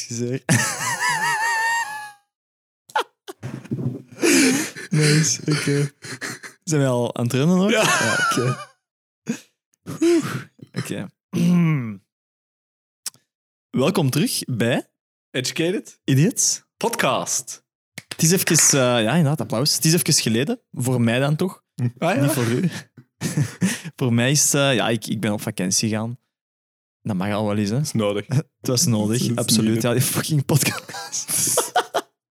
Excuseer. nice, oké. Zijn we al aan het rennen nog? Ja. oké. Oké. Welkom terug bij Educated Idiots. Podcast. Het is even, eh, ja, inderdaad, applaus. Het is even geleden. Voor mij dan toch? Ah, Niet voor u. voor mij is, eh, ja, ik, ik ben op vakantie gegaan. Dat mag al wel eens, hè. Dat is nodig. Het was nodig, Dat absoluut. Ja, die fucking podcast.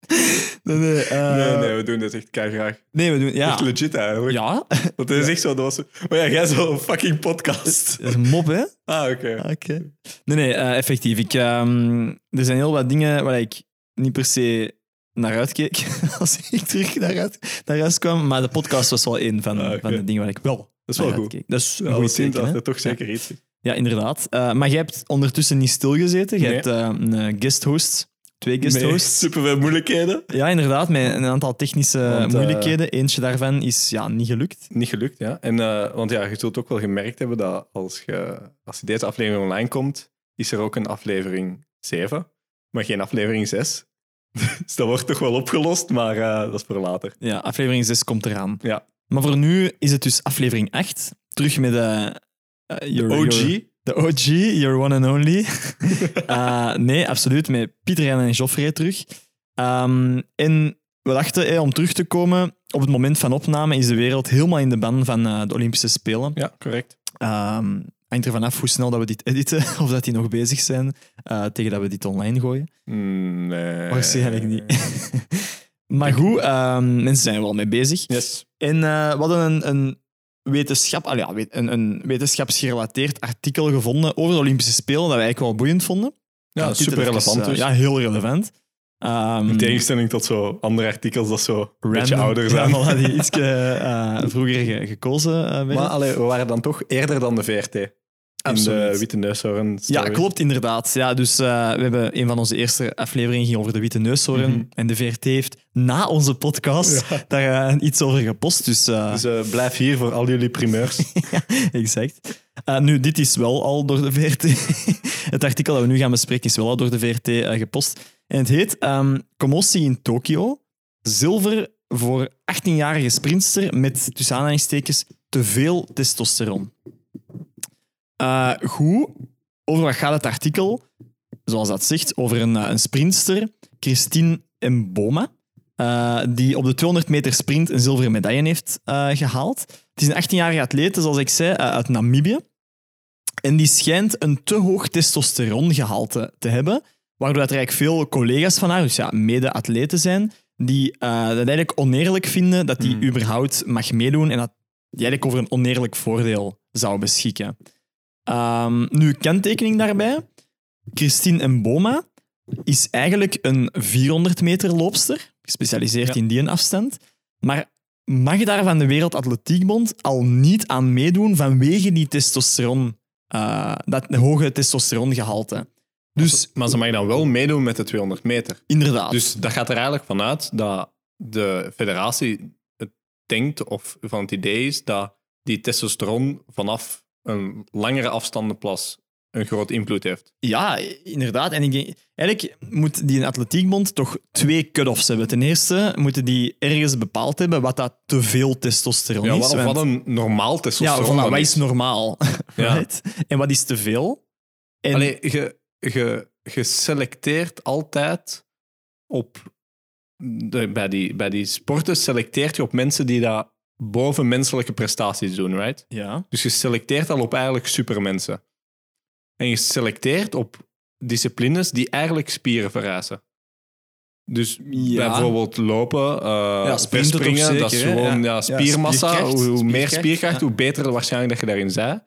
nee, nee, eh, nee, nee, we doen dit echt kei graag. nee, we doen... Ja, Echt legit eigenlijk. ja Want het is echt zo, dat was zo... Maar ja, jij zo'n fucking podcast. dat is een mop, hè. Ah, oké. Oké. Nee, nee, eh, effectief. Ik, ehm, er zijn heel wat dingen waar ik niet per se naar uitkeek als ik terug naar, uit, naar huis kwam. Maar de podcast was wel een van, Ah, van de dingen waar ik wel Dat is wel goed. uitkeek. Dat is een goed dat teken, dat er toch zeker iets is. Ja, inderdaad. Eh, maar jij hebt ondertussen niet stilgezeten. Je Nee. hebt eh, een eh, guest host, twee guest hosts. superveel moeilijkheden. Ja, inderdaad, met een aantal technische Want, moeilijkheden. Eentje daarvan is ja, niet gelukt. Niet gelukt, ja. En, want ja, je zult ook wel gemerkt hebben dat als, je, als deze aflevering online komt, is er ook een aflevering 7, maar geen aflevering 6. dus dat wordt toch wel opgelost, maar dat is voor later. Ja, aflevering 6 komt eraan. Ja. Maar voor nu is het dus aflevering 8. Terug met de... eh, your- OG. De OG, your one and only. Eh, nee, absoluut. Met Pieter en Joffrey terug. Ehm, en we dachten, eh, om terug te komen, op het moment van opname is de wereld helemaal in de ban van de Olympische Spelen. Ja, correct. Ehm hangt ervan af hoe snel dat we dit editen, of dat die nog bezig zijn, tegen dat we dit online gooien. Nee. Waarschijnlijk niet. maar goed, ehm, mensen zijn er wel mee bezig. Yes. En we hadden een, een, wetenschap, allee, ja, een, een wetenschapsgerelateerd artikel gevonden over de Olympische Spelen, dat wij eigenlijk wel boeiend vonden. Ja, super er relevant even, dus. eh, ja, heel relevant. Ehm, In tegenstelling tot zo andere artikels dat zo een beetje ouder zijn. Ja, die iets vroeger ge- gekozen eh, werden. maar allee, we waren dan toch eerder dan de VRT. In Absoluut. de Witte Neushoorn. Ja, klopt, inderdaad. Ja, dus eh, we hebben een van onze eerste afleveringen ging over de witte neushoorn. Mhm. En de VRT heeft na onze podcast Ja. daar eh, iets over gepost. Dus, eh, Dus blijf hier voor al jullie primeurs. exact. Eh, nu, dit is wel al door de VRT. het artikel dat we nu gaan bespreken is wel al door de VRT gepost. En het heet ehm, Commotie in Tokio. Zilver voor 18-jarige sprinster met, tussen aanhalingstekens, te veel testosteron. Eh, goed, over wat gaat het artikel? Zoals dat zegt, over een, eh, een sprinster, Christine Mboma, eh, die op de 200 meter sprint een zilveren medaille heeft eh, gehaald. Het is een 18-jarige atlete, zoals ik zei, uit Namibië. En die schijnt een te hoog testosterongehalte te hebben, waardoor dat er eigenlijk veel collega's van haar, dus ja, mede-atleten zijn, die dat eigenlijk oneerlijk vinden dat die Hmm. überhaupt mag meedoen en dat die eigenlijk over een oneerlijk voordeel zou beschikken. Ehm, nu, kanttekening daarbij. Christine Mboma is eigenlijk een 400 meter loopster, gespecialiseerd Ja. in die afstand. Maar mag daar van de Wereldatletiekbond al niet aan meedoen vanwege die testosteron, eh, dat hoge testosterongehalte. Dus Maar ze mag dan wel meedoen met de 200 meter. inderdaad. Dus dat gaat er eigenlijk vanuit dat de federatie het denkt, of van het idee is, dat die testosteron vanaf een langere afstandenplas een groot invloed heeft. Ja, inderdaad. En ik denk, eigenlijk moet die atletiekbond toch twee cut-offs hebben. Ten eerste moeten die ergens bepaald hebben wat dat te veel testosteron Ja, is. wat, of want- wat een normaal ja, testosteron voilà, dan wat is. is normaal? Ja. right? En wat is te veel? En, Allee, je, je, je selecteert altijd op... De, bij, die, bij die sporten selecteert je op mensen die dat boven menselijke prestaties doen, right? ja. Dus je selecteert al op eigenlijk supermensen. En je selecteert op disciplines die eigenlijk spieren vereisen. Dus Ja. bijvoorbeeld lopen, eh sprinten toch springen, dat is gewoon Ja. spiermassa. spierkracht. hoe, meer Spierkracht, hoe beter waarschijnlijk dat je daarin zei.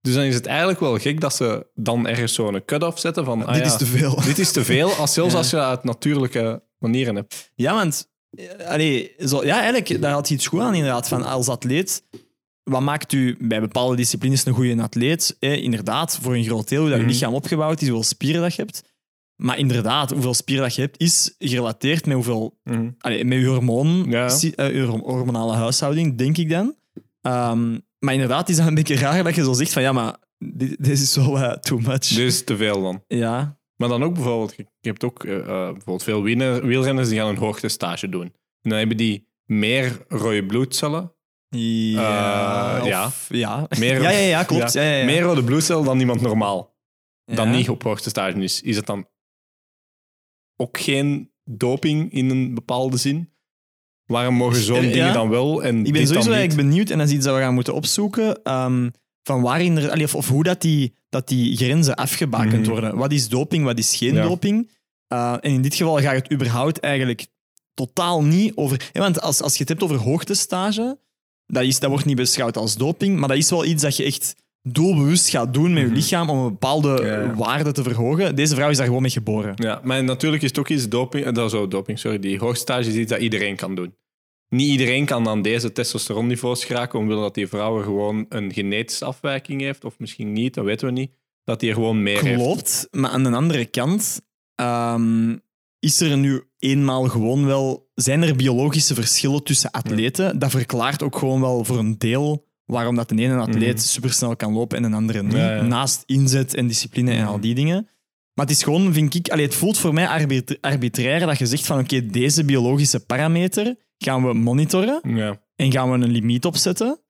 Dus dan is het eigenlijk wel gek dat ze dan ergens zo'n cut-off zetten van ah dit is te veel. dit is te veel, als, zelfs Ja. als je dat uit natuurlijke manieren hebt. Ja, want eh, allee, zo, ja, eigenlijk, daar had je iets goed aan inderdaad. Van als atleet, wat maakt u bij bepaalde disciplines een goede atleet? Eh, inderdaad, voor een groot deel hoe dat je Mhm. lichaam opgebouwd is, hoeveel spieren dat je hebt. Maar inderdaad, hoeveel spieren dat je hebt, is gerelateerd met hoeveel allee, met je hormoon, Ja. si- eh, je hormonale huishouding, denk ik dan. Ehm, maar inderdaad, is dat een beetje raar dat je zo zegt van ja, maar dit, dit is zo eh, too much. Dit is te veel dan. Ja. Maar dan ook bijvoorbeeld, je hebt ook eh, eh, bijvoorbeeld veel wielrenners die gaan een hoogtestage doen. En dan hebben die meer rode bloedcellen, Ja, of- ja. ja. Meer- ja, ja, ja, klopt. Ja. Ja, ja, meer rode bloedcellen dan iemand normaal. Dan niet op hoogtestage is. Is het dan ook geen doping in een bepaalde zin? Waarom mogen zo'n dingen dan wel en Ik ben sowieso eigenlijk benieuwd, en dat is iets dat we gaan moeten opzoeken, ehm, van waarin er, allee, of, of hoe dat die, dat die grenzen afgebakend Mhm. worden. Wat is doping, wat is geen Ja. doping? Uh, en in dit geval gaat het überhaupt eigenlijk totaal niet over... Want als, als je het hebt over hoogtestage, dat, is, dat wordt niet beschouwd als doping, maar dat is wel iets dat je echt doelbewust gaat doen met je Mhm. lichaam om een bepaalde Ja, waarde te verhogen. Deze vrouw is daar gewoon mee geboren. Ja, maar natuurlijk is het ook iets doping, eh, dat zo doping, sorry, die hoogtestage is iets dat iedereen kan doen. Niet iedereen kan aan deze testosteronniveaus geraken, omdat dat die vrouw gewoon een genetische afwijking heeft, of misschien niet, dat weten we niet. Dat die er gewoon meer heeft. Klopt, maar aan de andere kant ehm, is er nu eenmaal gewoon wel... Zijn er biologische verschillen tussen atleten? Dat verklaart ook gewoon wel voor een deel waarom dat de ene atleet Mhm. supersnel kan lopen en een andere niet. Ja, ja. Naast inzet en discipline en Mhm. al die dingen. Maar het is gewoon, vind ik... Allee, het voelt voor mij arbitra- arbitrair dat je zegt van oké, deze biologische parameter gaan we monitoren Ja. en gaan we een limiet opzetten.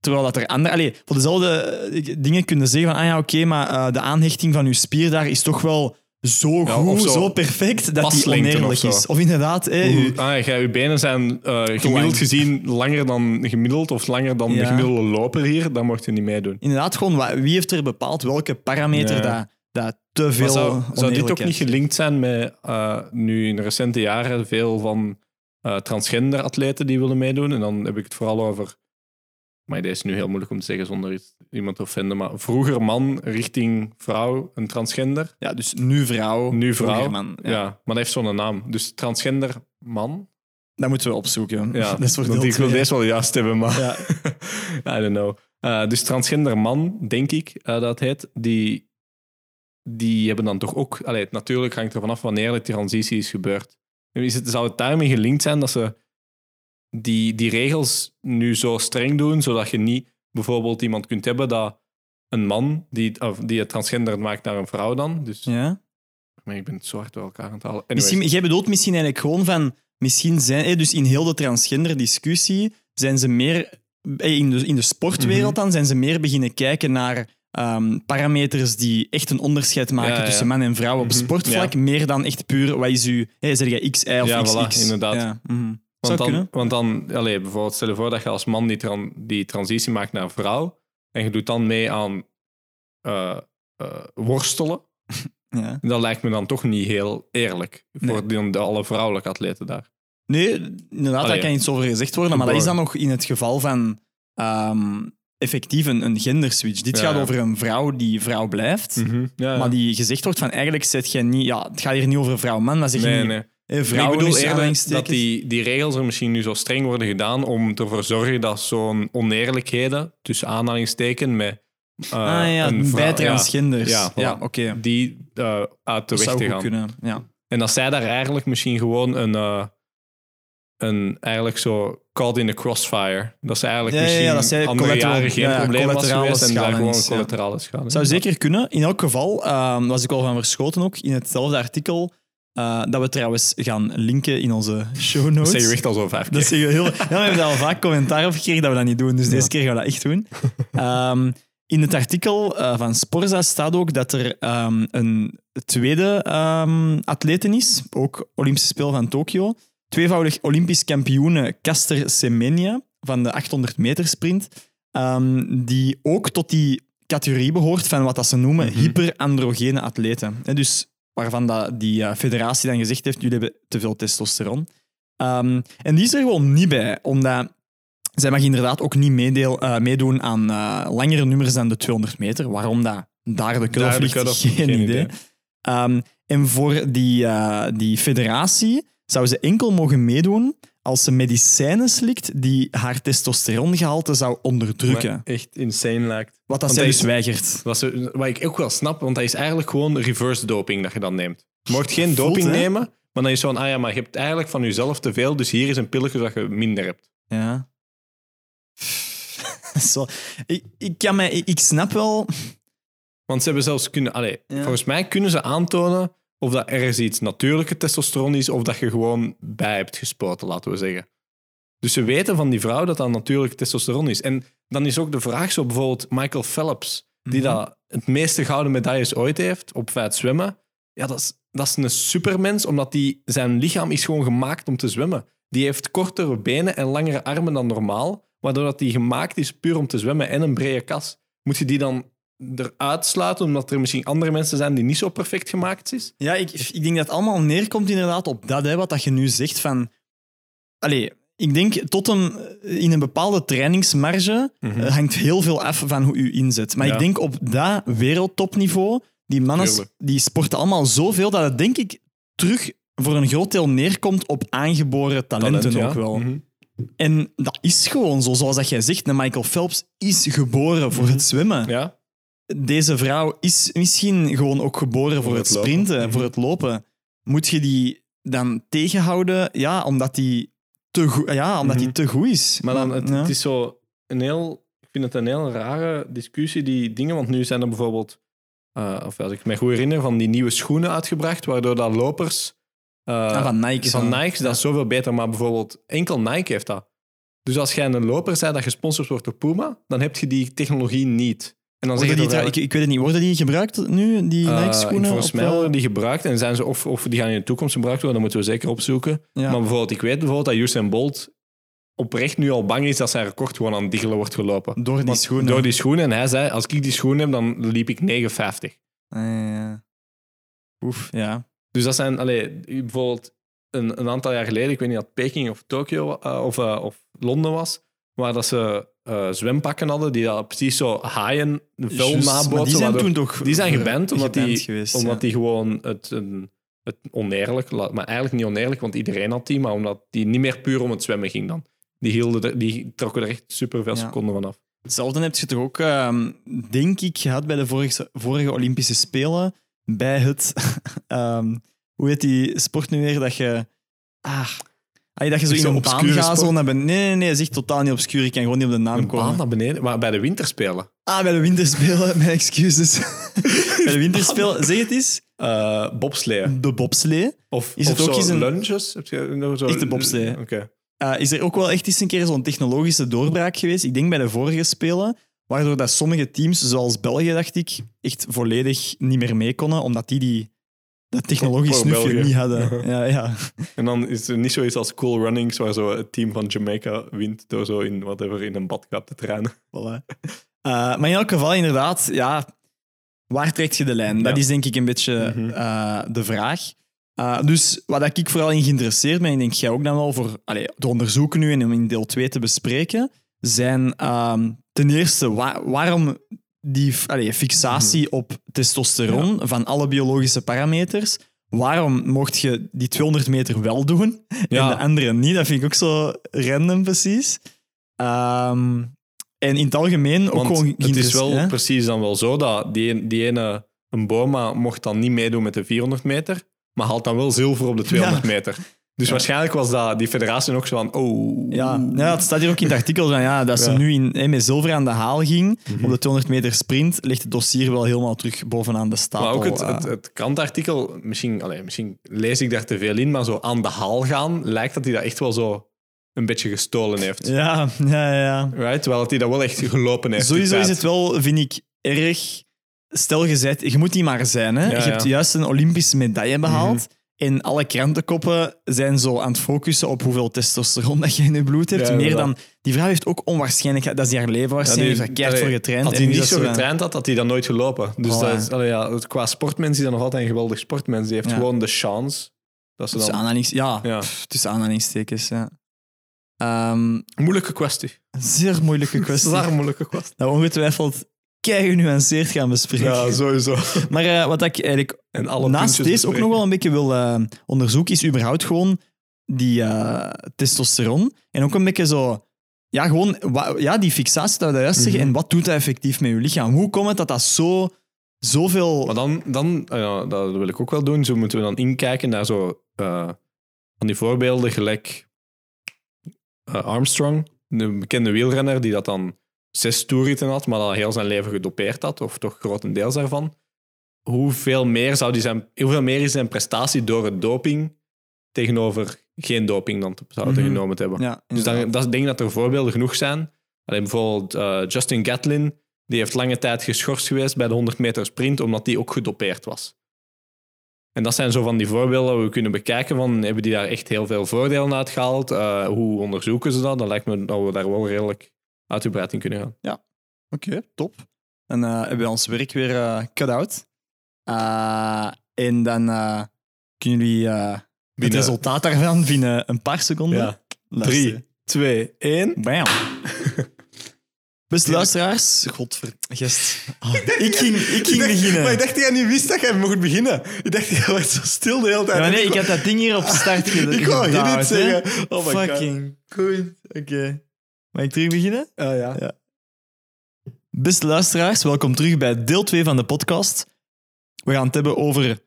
Terwijl dat er andere... Allee, voor dezelfde eh, dingen kunnen zeggen van ah ja, oké, maar eh, de aanhechting van je spier daar is toch wel zo goed, zo, zo perfect, dat die oneerlijk of is. Of inderdaad, Hoe- u- ah, ja, uw benen zijn eh, gemiddeld gezien langer dan gemiddeld, of langer dan de gemiddelde loper hier, dan mocht je niet meedoen. inderdaad gewoon, wie heeft er bepaald welke parameter dat, dat te veel Maar zou, zou dit ook niet gelinkt zijn met nu in recente jaren veel van eh, transgender atleten die willen meedoen? En dan heb ik het vooral over. Maar deze is nu heel moeilijk om te zeggen zonder iets- iemand te offenden. Maar vroeger man richting vrouw, een transgender. Ja, dus nu vrouw, Nu vroeger vrouw. man. Ja. Ja. maar dat heeft zo'n naam. Dus transgender man. Dat moeten we opzoeken. Ja, dat is voor ik wil deze wel juist hebben, maar. Ja. I don't know. Eh, dus transgender man, denk ik eh, dat het heet, die, die hebben dan toch ook... Allee, natuurlijk hangt er vanaf wanneer de transitie is gebeurd. Is het, zou het daarmee gelinkt zijn dat ze die, die regels nu zo streng doen, zodat je niet bijvoorbeeld iemand kunt hebben dat een man die, of die het transgender maakt naar een vrouw dan. Dus Ja. maar ik ben het zo hard door elkaar aan het halen. Anyways. Misschien, jij bedoelt misschien eigenlijk gewoon van... Misschien zijn... Dus in heel de transgender-discussie zijn ze meer... eh, In de, in de sportwereld Mhm. dan zijn ze meer beginnen kijken naar ehm, parameters die echt een onderscheid maken Ja, ja. tussen man en vrouw op Mhm. sportvlak. Meer dan echt puur, wat is uw... Hey, zeg je X, Y of Ja, XX? voilà, inderdaad. Ja, mhm. Want Zou dan, want dan allee, bijvoorbeeld, stel je voor dat je als man die, tran- die transitie maakt naar vrouw en je doet dan mee aan eh, eh, worstelen. Ja. Dat lijkt me dan toch niet heel eerlijk voor de alle vrouwelijke atleten daar. Nee, inderdaad, Allee, daar kan iets over gezegd worden, maar dat is dan nog in het geval van ehm, effectief een, een genderswitch. Dit Ja, gaat over een vrouw die vrouw blijft, Ja, ja. maar die gezegd wordt van eigenlijk zet je niet... Ja, het gaat hier niet over vrouw-man, maar zeg je nee, niet... nee. eh, Nee, vrouw ik bedoel eerder dat die, die regels er misschien nu zo streng worden gedaan om ervoor te zorgen dat zo'n oneerlijkheden, tussen aanhalingstekens, met eh, Ah ja, een vrouw- bij transgenders. Ja, Ja, voilà. oké. die eh, uit de Dat weg zou te goed gaan. kunnen, ja. En dat zij daar eigenlijk misschien gewoon een, eh, een eigenlijk zo caught in a crossfire. Dat ze eigenlijk Ja, ja, ja, misschien dat zij andere collateral- jaren geen ja, probleem was geweest en daar gewoon is, ja. collaterale schade. Zou zeker kunnen. In elk geval ehm, was ik al van verschoten ook in hetzelfde artikel, eh, dat we trouwens gaan linken in onze show Dat notes. zeg je echt al zo keer. Dat zeggen we heel... Ja, we hebben daar al vaak commentaar op gekregen dat we dat niet doen, dus deze keer gaan we dat echt doen. Ehm, in het artikel eh, van Sporza staat ook dat er ehm, een tweede atleten is, ook Olympische Spelen van Tokio. Tweevoudig Olympisch kampioene Caster Semenya van de 800 meter sprint, ehm, die ook tot die categorie behoort van wat dat ze noemen Mhm. hyperandrogene atleten. Hè, dus waarvan dat die eh, federatie dan gezegd heeft, jullie hebben te veel testosteron. Ehm, en die is er gewoon niet bij, omdat zij mag inderdaad ook niet meedeel, eh, meedoen aan eh, langere nummers dan de 200 meter. Waarom dat daar de de ligt, geen, geen idee. idee. Ehm, en voor die, die federatie zou ze enkel mogen meedoen als ze medicijnen slikt die haar testosterongehalte zou onderdrukken. Maar echt insane lijkt. wat dat zij dus weigert. Wat, ze, wat ik ook wel snap, want dat is eigenlijk gewoon reverse doping dat je dan neemt. Je mocht geen Voelt, doping hè? nemen, maar dan is zo'n, ah ja, maar je hebt eigenlijk van jezelf te veel, dus hier is een pilletje dat je minder hebt. Ja. Zo. Ik, ik, kan mij, ik, snap wel... Want ze hebben zelfs kunnen, allee, Ja. volgens mij kunnen ze aantonen of dat ergens iets natuurlijke testosteron is, of dat je gewoon bij hebt gespoten, laten we zeggen. Dus ze weten van die vrouw dat dat natuurlijk testosteron is. En dan is ook de vraag zo bijvoorbeeld Michael Phelps, die Mhm. dat het meeste gouden medailles ooit heeft op feit zwemmen. Ja, dat is, dat is een supermens, omdat die, zijn lichaam is gewoon gemaakt om te zwemmen. Die heeft kortere benen en langere armen dan normaal, waardoor dat die gemaakt is puur om te zwemmen en een brede kas. Moet je die dan eruit sluiten, omdat er misschien andere mensen zijn die niet zo perfect gemaakt is? Ja, ik, ik denk dat het allemaal neerkomt inderdaad op dat, hè, wat dat je nu zegt van... Allee, ik denk tot een, in een bepaalde trainingsmarge Mhm. eh, hangt heel veel af van hoe je inzet. Maar Ja. ik denk op dat wereldtopniveau, die mannen die sporten allemaal zoveel dat het denk ik terug voor een groot deel neerkomt op aangeboren talenten Talent, ja. ook wel. Mhm. En dat is gewoon zo, zoals dat jij zegt. Michael Phelps is geboren voor het zwemmen. Mhm. Ja, Deze vrouw is misschien gewoon ook geboren voor, het, het lopen. sprinten, Mhm. voor het lopen. Moet je die dan tegenhouden? Ja, omdat die te goed, ja, omdat die Mhm. te goed is. maar dan, het, ja. het is zo een heel... Ik vind het een heel rare discussie, die dingen. Want nu zijn er bijvoorbeeld, eh, of als ik me goed herinner, van die nieuwe schoenen uitgebracht, waardoor dat lopers... Ah, van Nike. van. Nike, dat is zoveel beter. Maar bijvoorbeeld, enkel Nike heeft dat. Dus als jij een loper bent dat gesponsord wordt door Puma, dan heb je die technologie niet. En dan Worden zeg je die dat trouw- ik, ik weet het niet, worden die gebruikt nu, die Eh, Nike-schoenen? Volgens mij eh, worden die gebruikt en zijn ze of, of die gaan in de toekomst gebruikt worden, dat moeten we zeker opzoeken. ja. Maar bijvoorbeeld, ik weet bijvoorbeeld dat Usain Bolt oprecht nu al bang is dat zijn record gewoon aan het diggelen wordt gelopen. door die Want- schoenen. Door die schoenen. En hij zei, als ik die schoenen heb, dan liep ik 9,50. Ah, ja. Oef, ja. Dus dat zijn, allee, bijvoorbeeld een, een aantal jaar geleden, ik weet niet dat Peking of Tokio eh, of, eh, of Londen was, waar dat ze eh, zwempakken hadden die dat precies zo haaien maar naboten. die zijn toen toch die zijn geband omdat geband die, geweest, omdat ja. die gewoon het, het oneerlijk, maar eigenlijk niet oneerlijk, want iedereen had die, maar omdat die niet meer puur om het zwemmen ging dan. Die, hielden er, die trokken er echt superveel Ja. seconden vanaf. Hetzelfde heb je toch ook, ehm, denk ik, gehad bij de vorige, vorige Olympische Spelen. Bij het, ehm, hoe heet die sport nu weer? Dat je, ah, ah, dat je zo in een baan gaat. Zo naar beneden. Nee, nee, nee, dat is echt totaal niet obscuur. Ik kan gewoon niet op de naam Een komen. baan naar beneden, maar bij de winterspelen. Ah, bij de winterspelen, mijn excuses. bij de winterspelen, zeg het eens. Eh bobsleeën. De bobslee. Of, Is het of ook zo eens een- lunges? Heb je nog zo... Echte bobsleeën. Oké. Eh, is er ook wel echt eens een keer zo'n technologische doorbraak geweest? Ik denk bij de vorige Spelen, waardoor dat sommige teams, zoals België, dacht ik, echt volledig niet meer mee konden, omdat die, die dat technologisch snufje België. niet hadden. Ja, ja. En dan is er niet zoiets als Cool Runnings, waar zo het team van Jamaica wint door zo in, whatever, in een badkuip te trainen. Voilà. Eh, maar in elk geval, inderdaad, ja, waar trekt je de lijn? Dat Ja. is denk ik een beetje Mhm. eh, de vraag. Eh, dus wat ik vooral in geïnteresseerd ben, ik denk jij ook dan wel voor allee, te onderzoeken nu en om in deel 2 te bespreken, zijn ehm, ten eerste wa- waarom die allee, fixatie Mhm. op testosteron van alle biologische parameters. Waarom mocht je die 200 meter wel doen en Ja. de andere niet? Dat vind ik ook zo random precies. Ehm, en in het algemeen ook Want gewoon het is wel hè? precies dan wel zo dat die, die ene, een Boma mocht dan niet meedoen met de 400 meter, maar haalt dan wel zilver op de 200 meter. Dus Ja. waarschijnlijk was dat, die federatie ook zo van, oh... Ja, ja, het staat hier ook in het artikel van, ja, dat ze Ja. nu in, hè, met zilver aan de haal ging Mhm. op de 200 meter sprint, ligt het dossier wel helemaal terug bovenaan de stapel. Maar ook het, eh. het, het krantartikel, misschien, allee, misschien lees ik daar te veel in, maar zo aan de haal gaan, lijkt dat hij dat echt wel zo een beetje gestolen heeft. ja, ja, ja. Right? Terwijl dat hij dat wel echt gelopen heeft. Sowieso is het wel, vind ik, erg stelgezet. Je moet die maar zijn. Hè? Ja, je hebt. Mhm. juist een Olympische medaille behaald. En alle krantenkoppen zijn zo aan het focussen op hoeveel testosteron dat je in je bloed hebt. Ja, Meer dan... Die vrouw heeft ook onwaarschijnlijk... Dat is haar leven Ja, waarschijnlijk. die- heeft daar keihard allee, voor getraind. Als En hij niet zo dan- getraind had, had hij dat nooit gelopen. Dus Voilà. dat is, allee, ja, qua sportmens is hij nog altijd een geweldig sportmens. Die heeft Ja. gewoon de chance dat ze Tussen dan... aanhalings... Ja, Ja. pff, tussen aanhalingstekens, ja. Ehm, Moeilijke kwestie. zeer moeilijke kwestie. Zwaar moeilijke kwestie. Dat we ongetwijfeld kei genuanceerd gaan bespreken. Ja, sowieso. Maar eh, wat ik eigenlijk En alle naast deze ook nog wel een beetje wil eh, onderzoeken, is überhaupt gewoon die eh, testosteron. En ook een beetje zo... Ja, gewoon ja, die fixatie dat we daar juist zeggen. Mhm. En wat doet dat effectief met je lichaam? Hoe komt het dat dat zo, zoveel... Maar dan, dan ah ja, dat wil ik ook wel doen. Zo moeten we dan inkijken naar zo van die voorbeelden, gelijk Armstrong, een bekende wielrenner die dat dan zes toerritten had, maar dat heel zijn leven gedopeerd had, of toch grotendeels daarvan. hoeveel meer, zou die zijn, hoeveel meer is zijn prestatie door het doping tegenover geen doping dan te zouden Mhm. genomen te hebben. Ja, Dus dan, dat, ik denk dat er voorbeelden genoeg zijn. Alleen bijvoorbeeld eh, Justin Gatlin, die heeft lange tijd geschorst geweest bij de 100 meter sprint, omdat die ook gedopeerd was. En dat zijn zo van die voorbeelden waar we kunnen bekijken van, hebben die daar echt heel veel voordelen uit gehaald? Eh, hoe onderzoeken ze dat? Dan lijkt me dat we daar wel redelijk uitgebreid in kunnen gaan. Oké, top. Dan eh, hebben we ons werk weer eh cut out. Eh, en dan kunnen jullie het resultaat daarvan binnen een paar seconden Ja. luisteren. Drie, twee, één. Bam. Beste luisteraars, godvergest. Ah, ik ging, ik ging beginnen. Maar ik dacht dat jij niet wist dat jij mocht beginnen. Ik dacht, jij werd zo stil de hele tijd. Ja, nee, ik had dat ding hier op start gedaan. Ik wou hier niet zeggen. Oh my god. Fucking goed. Oké. Mag ik terug beginnen? Ah, ja. Ja. Beste luisteraars, welkom terug bij deel 2 van de podcast. We gaan het hebben over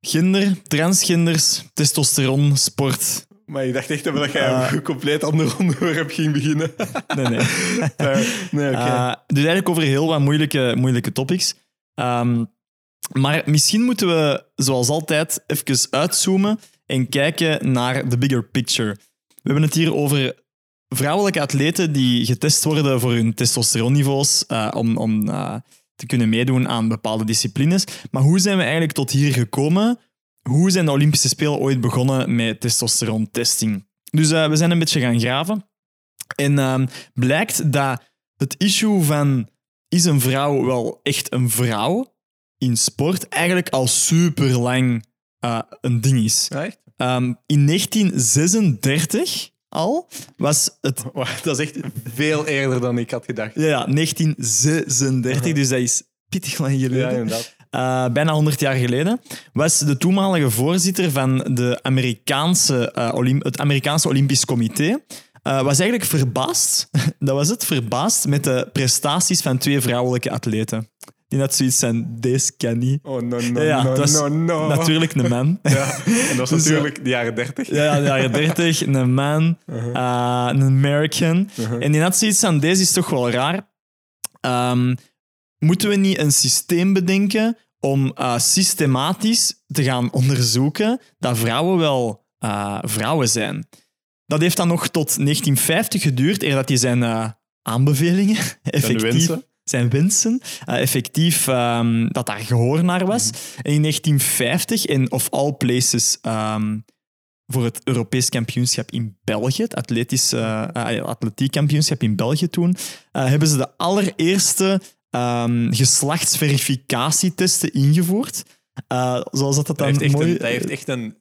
gender, transgenders, testosteron, sport. Maar ik dacht echt dat jij Ah. een compleet ander onderwerp ging beginnen. Nee, nee. nee, nee oké. Eh, dus eigenlijk over heel wat moeilijke, moeilijke topics. Ehm, maar misschien moeten we, zoals altijd, even uitzoomen en kijken naar de bigger picture. We hebben het hier over vrouwelijke atleten die getest worden voor hun testosteronniveaus eh, om, om eh, te kunnen meedoen aan bepaalde disciplines. Maar hoe zijn we eigenlijk tot hier gekomen? Hoe zijn de Olympische Spelen ooit begonnen met testosterontesting? Dus eh, we zijn een beetje gaan graven. En ehm, blijkt dat het issue van is een vrouw wel echt een vrouw in sport eigenlijk al super lang een ding is. Ehm, in 1936 al was het. Dat is echt veel eerder dan ik had gedacht. Ja, ja 1936, dus dat is pittig lang geleden. Ja, inderdaad. Eh, bijna 100 jaar geleden, was de toenmalige voorzitter van de Amerikaanse, eh, Olymp- het Amerikaanse Olympisch Comité. eh, was eigenlijk verbaasd, dat was het, verbaasd met de prestaties van twee vrouwelijke atleten. Die net zoiets zijn, deze kan niet. Oh, no, no, Ja, no, was no, no. Natuurlijk een man. Ja, en dat was Dus, natuurlijk de jaren 30. Ja, ja, de jaren 30, een man, eh, een American. En die had zoiets van, deze is toch wel raar. Ehm, moeten we niet een systeem bedenken om eh, systematisch te gaan onderzoeken dat vrouwen wel eh, vrouwen zijn? Dat heeft dan nog tot 1950 geduurd, eer dat hij zijn aanbevelingen effectief. Zijn wensen, eh, effectief ehm, dat daar gehoor naar was. En in 1950, in of all places, ehm, voor het Europees kampioenschap in België, het atletisch, eh, eh, atletiekkampioenschap in België toen, hebben ze de allereerste ehm, geslachtsverificatietesten ingevoerd. Zoals dat, dat dan heeft echt mooi... een, dat heeft echt een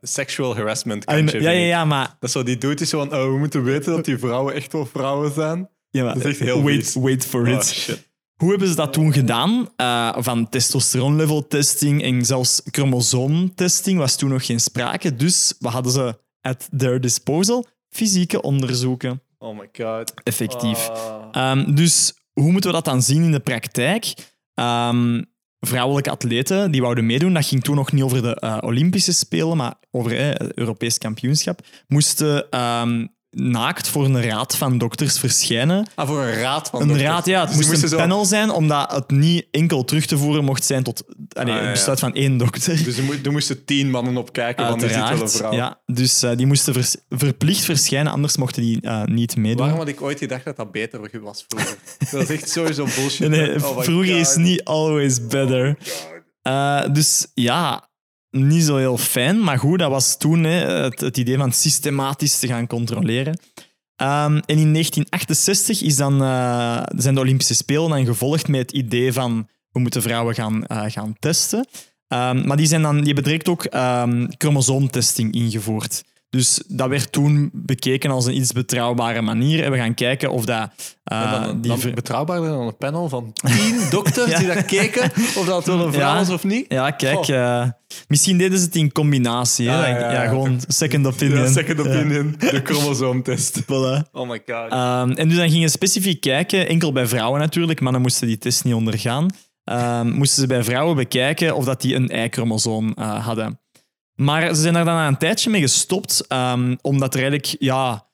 sexual harassment kantje. ja, ja, ja, maar... Dat is zo, die doet is zo van, oh, we moeten weten dat die vrouwen echt wel vrouwen zijn. Ja, maar Dat is echt heel wait, vies. wait for Oh, it. shit. Hoe hebben ze dat toen gedaan? Eh, van testosteronlevel testing en zelfs chromosoomtesting was toen nog geen sprake. Dus wat hadden ze at their disposal? Fysieke onderzoeken. Oh my god. Effectief. Ah. Ehm, dus hoe moeten we dat dan zien in de praktijk? Ehm, vrouwelijke atleten die wouden meedoen, dat ging toen nog niet over de eh, Olympische Spelen, maar over het Europees kampioenschap, moesten ehm, naakt voor een raad van dokters verschijnen. Ah, voor een raad van Een dokters. raad, ja, het Dus moest een zo- panel zijn, omdat het niet enkel terug te voeren mocht zijn tot allee, Ah, ja, het ja. besluit van één dokter. Dus er, mo- er moesten tien mannen op kijken, want er zit wel een vrouw. Ja, dus eh, die moesten vers- verplicht verschijnen, anders mochten die eh, niet meedoen. Waarom had ik ooit gedacht dat dat beter was vroeger? dat is echt sowieso bullshit. Nee, nee, Oh vroeger God. is niet always better. Eh, dus ja, niet zo heel fijn. Maar goed, dat was toen hè, het, het idee van systematisch te gaan controleren. Ehm, en in 1968 is dan, eh, zijn de Olympische Spelen dan gevolgd met het idee van we moeten vrouwen gaan, eh, gaan testen. Ehm, maar die, zijn dan, die hebben ook ehm, chromosoomtesting ingevoerd. Dus dat werd toen bekeken als een iets betrouwbare manier. En we gaan kijken of dat... eh, En dan, die dan ver- betrouwbaarder dan een panel van tien dokters Ja. die dat keken, of dat wel een vrouw Ja. was of niet. Ja, kijk, eh, misschien deden ze het in combinatie. hè. Ja, Ja, gewoon second opinion. Ja, second Ja, opinion, de chromosoomtest. voilà. Oh my god. Ehm, en dus dan gingen ze specifiek kijken, enkel bij vrouwen natuurlijk, mannen moesten die test niet ondergaan. Ehm, moesten ze bij vrouwen bekijken of dat die een Y-chromosoom eh, hadden. Maar ze zijn daar dan na een tijdje mee gestopt, ehm, omdat er eigenlijk, ja...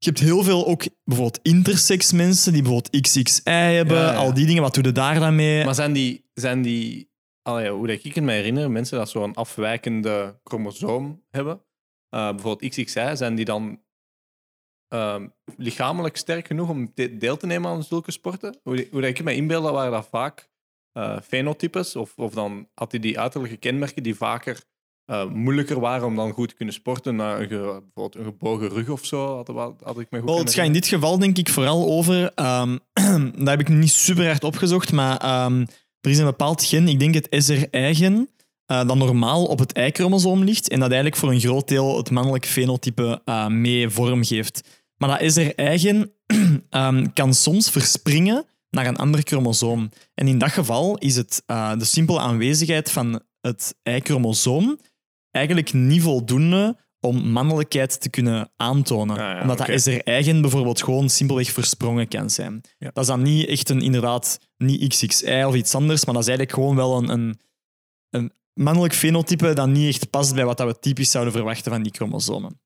Je hebt heel veel ook bijvoorbeeld intersex mensen die bijvoorbeeld XXI hebben, Ja, ja. al die dingen. Wat doe je daar dan mee? maar zijn die, zijn die allee, hoe dat ik het me herinner, mensen dat zo'n afwijkende chromosoom hebben, eh, bijvoorbeeld XXI, zijn die dan ehm, lichamelijk sterk genoeg om de- deel te nemen aan zulke sporten? Hoe, hoe dat ik me inbeeld, dat waren dat vaak eh, fenotypes, of, of dan had hij die uiterlijke kenmerken die vaker eh, moeilijker waren om dan goed te kunnen sporten. naar een, bijvoorbeeld een gebogen rug of zo, had, had, ik me goed Wel, het gaat in dit geval denk ik vooral over, ehm, dat heb ik niet super hard opgezocht, maar ehm, er is een bepaald gen, ik denk het SRI-gen, eh, dat normaal op het Y-chromosoom ligt en dat eigenlijk voor een groot deel het mannelijk fenotype eh, mee vorm geeft. Maar dat SRI-gen ehm, kan soms verspringen naar een ander chromosoom. En in dat geval is het de simpele aanwezigheid van het Y-chromosoom eigenlijk niet voldoende om mannelijkheid te kunnen aantonen. Ah, ja, Omdat dat SR-eigen bijvoorbeeld gewoon simpelweg versprongen kan zijn. Ja. Dat is dan niet echt een, inderdaad, niet XXI of iets anders, maar dat is eigenlijk gewoon wel een, een, een mannelijk fenotype dat niet echt past bij wat dat we typisch zouden verwachten van die chromosomen.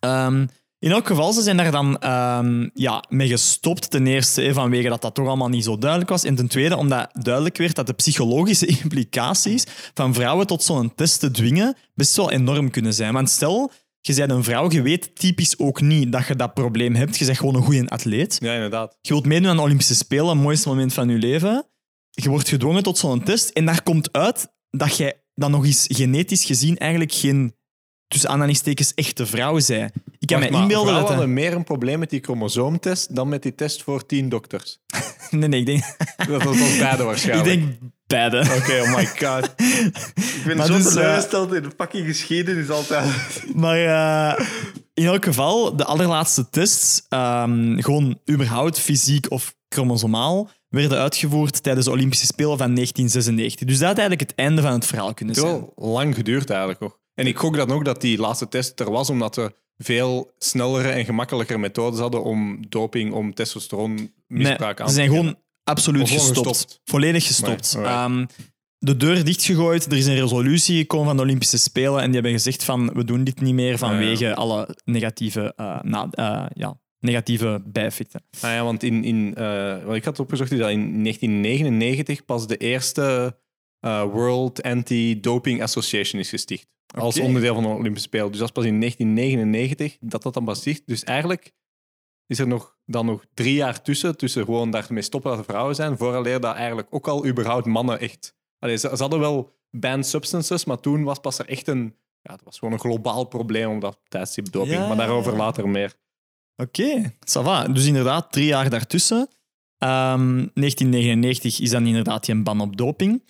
Ehm, in elk geval, ze zijn daar dan ehm, ja, mee gestopt. Ten eerste vanwege dat dat toch allemaal niet zo duidelijk was. En ten tweede omdat duidelijk werd dat de psychologische implicaties van vrouwen tot zo'n test te dwingen best wel enorm kunnen zijn. Want stel, je bent een vrouw, je weet typisch ook niet dat je dat probleem hebt. Je bent gewoon een goede atleet. Ja, inderdaad. Je wilt meedoen aan de Olympische Spelen, het mooiste moment van je leven. Je wordt gedwongen tot zo'n test en daar komt uit dat jij dan nog eens genetisch gezien eigenlijk geen, tussen aanhalingstekens, echte vrouw zij. Ik kan me inbeelden dat... hadden meer een probleem met die chromosoomtest dan met die test voor tien dokters. Nee, nee, ik denk, Dat was ons beide ik waarschijnlijk. denk beide. Oké, oh my god. Ik ben Maar zo dus, eh, teleurgesteld in de fucking geschiedenis altijd. Maar eh, in elk geval, de allerlaatste tests, ehm, gewoon überhaupt fysiek of chromosomaal, werden uitgevoerd tijdens de Olympische Spelen van 1996. Dus dat had eigenlijk het einde van het verhaal kunnen zijn. heeft wel lang geduurd eigenlijk nog. En ik gok dan ook dat die laatste test er was omdat we veel snellere en gemakkelijker methodes hadden om doping, om testosteron misbruik Nee, aan ze zijn te gewoon absoluut gewoon gestopt. gestopt. Volledig gestopt. Nee. Ehm, de deur dichtgegooid, er is een resolutie gekomen van de Olympische Spelen en die hebben gezegd van we doen dit niet meer vanwege alle negatieve, eh, na- eh, ja, negatieve bijeffecten. Ah ja, want in, in, eh, wat ik had opgezocht is dat in 1999 pas de eerste World Anti-Doping Association is gesticht. Als onderdeel van de Olympische Spelen. Dus dat is pas in 1999 dat dat dan pas. Dus eigenlijk is er nog, dan nog drie jaar tussen, tussen gewoon daarmee stoppen dat er vrouwen zijn, vooraleer dat eigenlijk ook al überhaupt mannen echt... Allee, ze, ze hadden wel banned substances, maar toen was pas er echt een... Ja, het was gewoon een globaal probleem om dat tijdstip doping. Ja, maar daarover later meer. Oké, ça va. Dus inderdaad, drie jaar daartussen. Ehm 1999 is dan inderdaad geen ban op doping.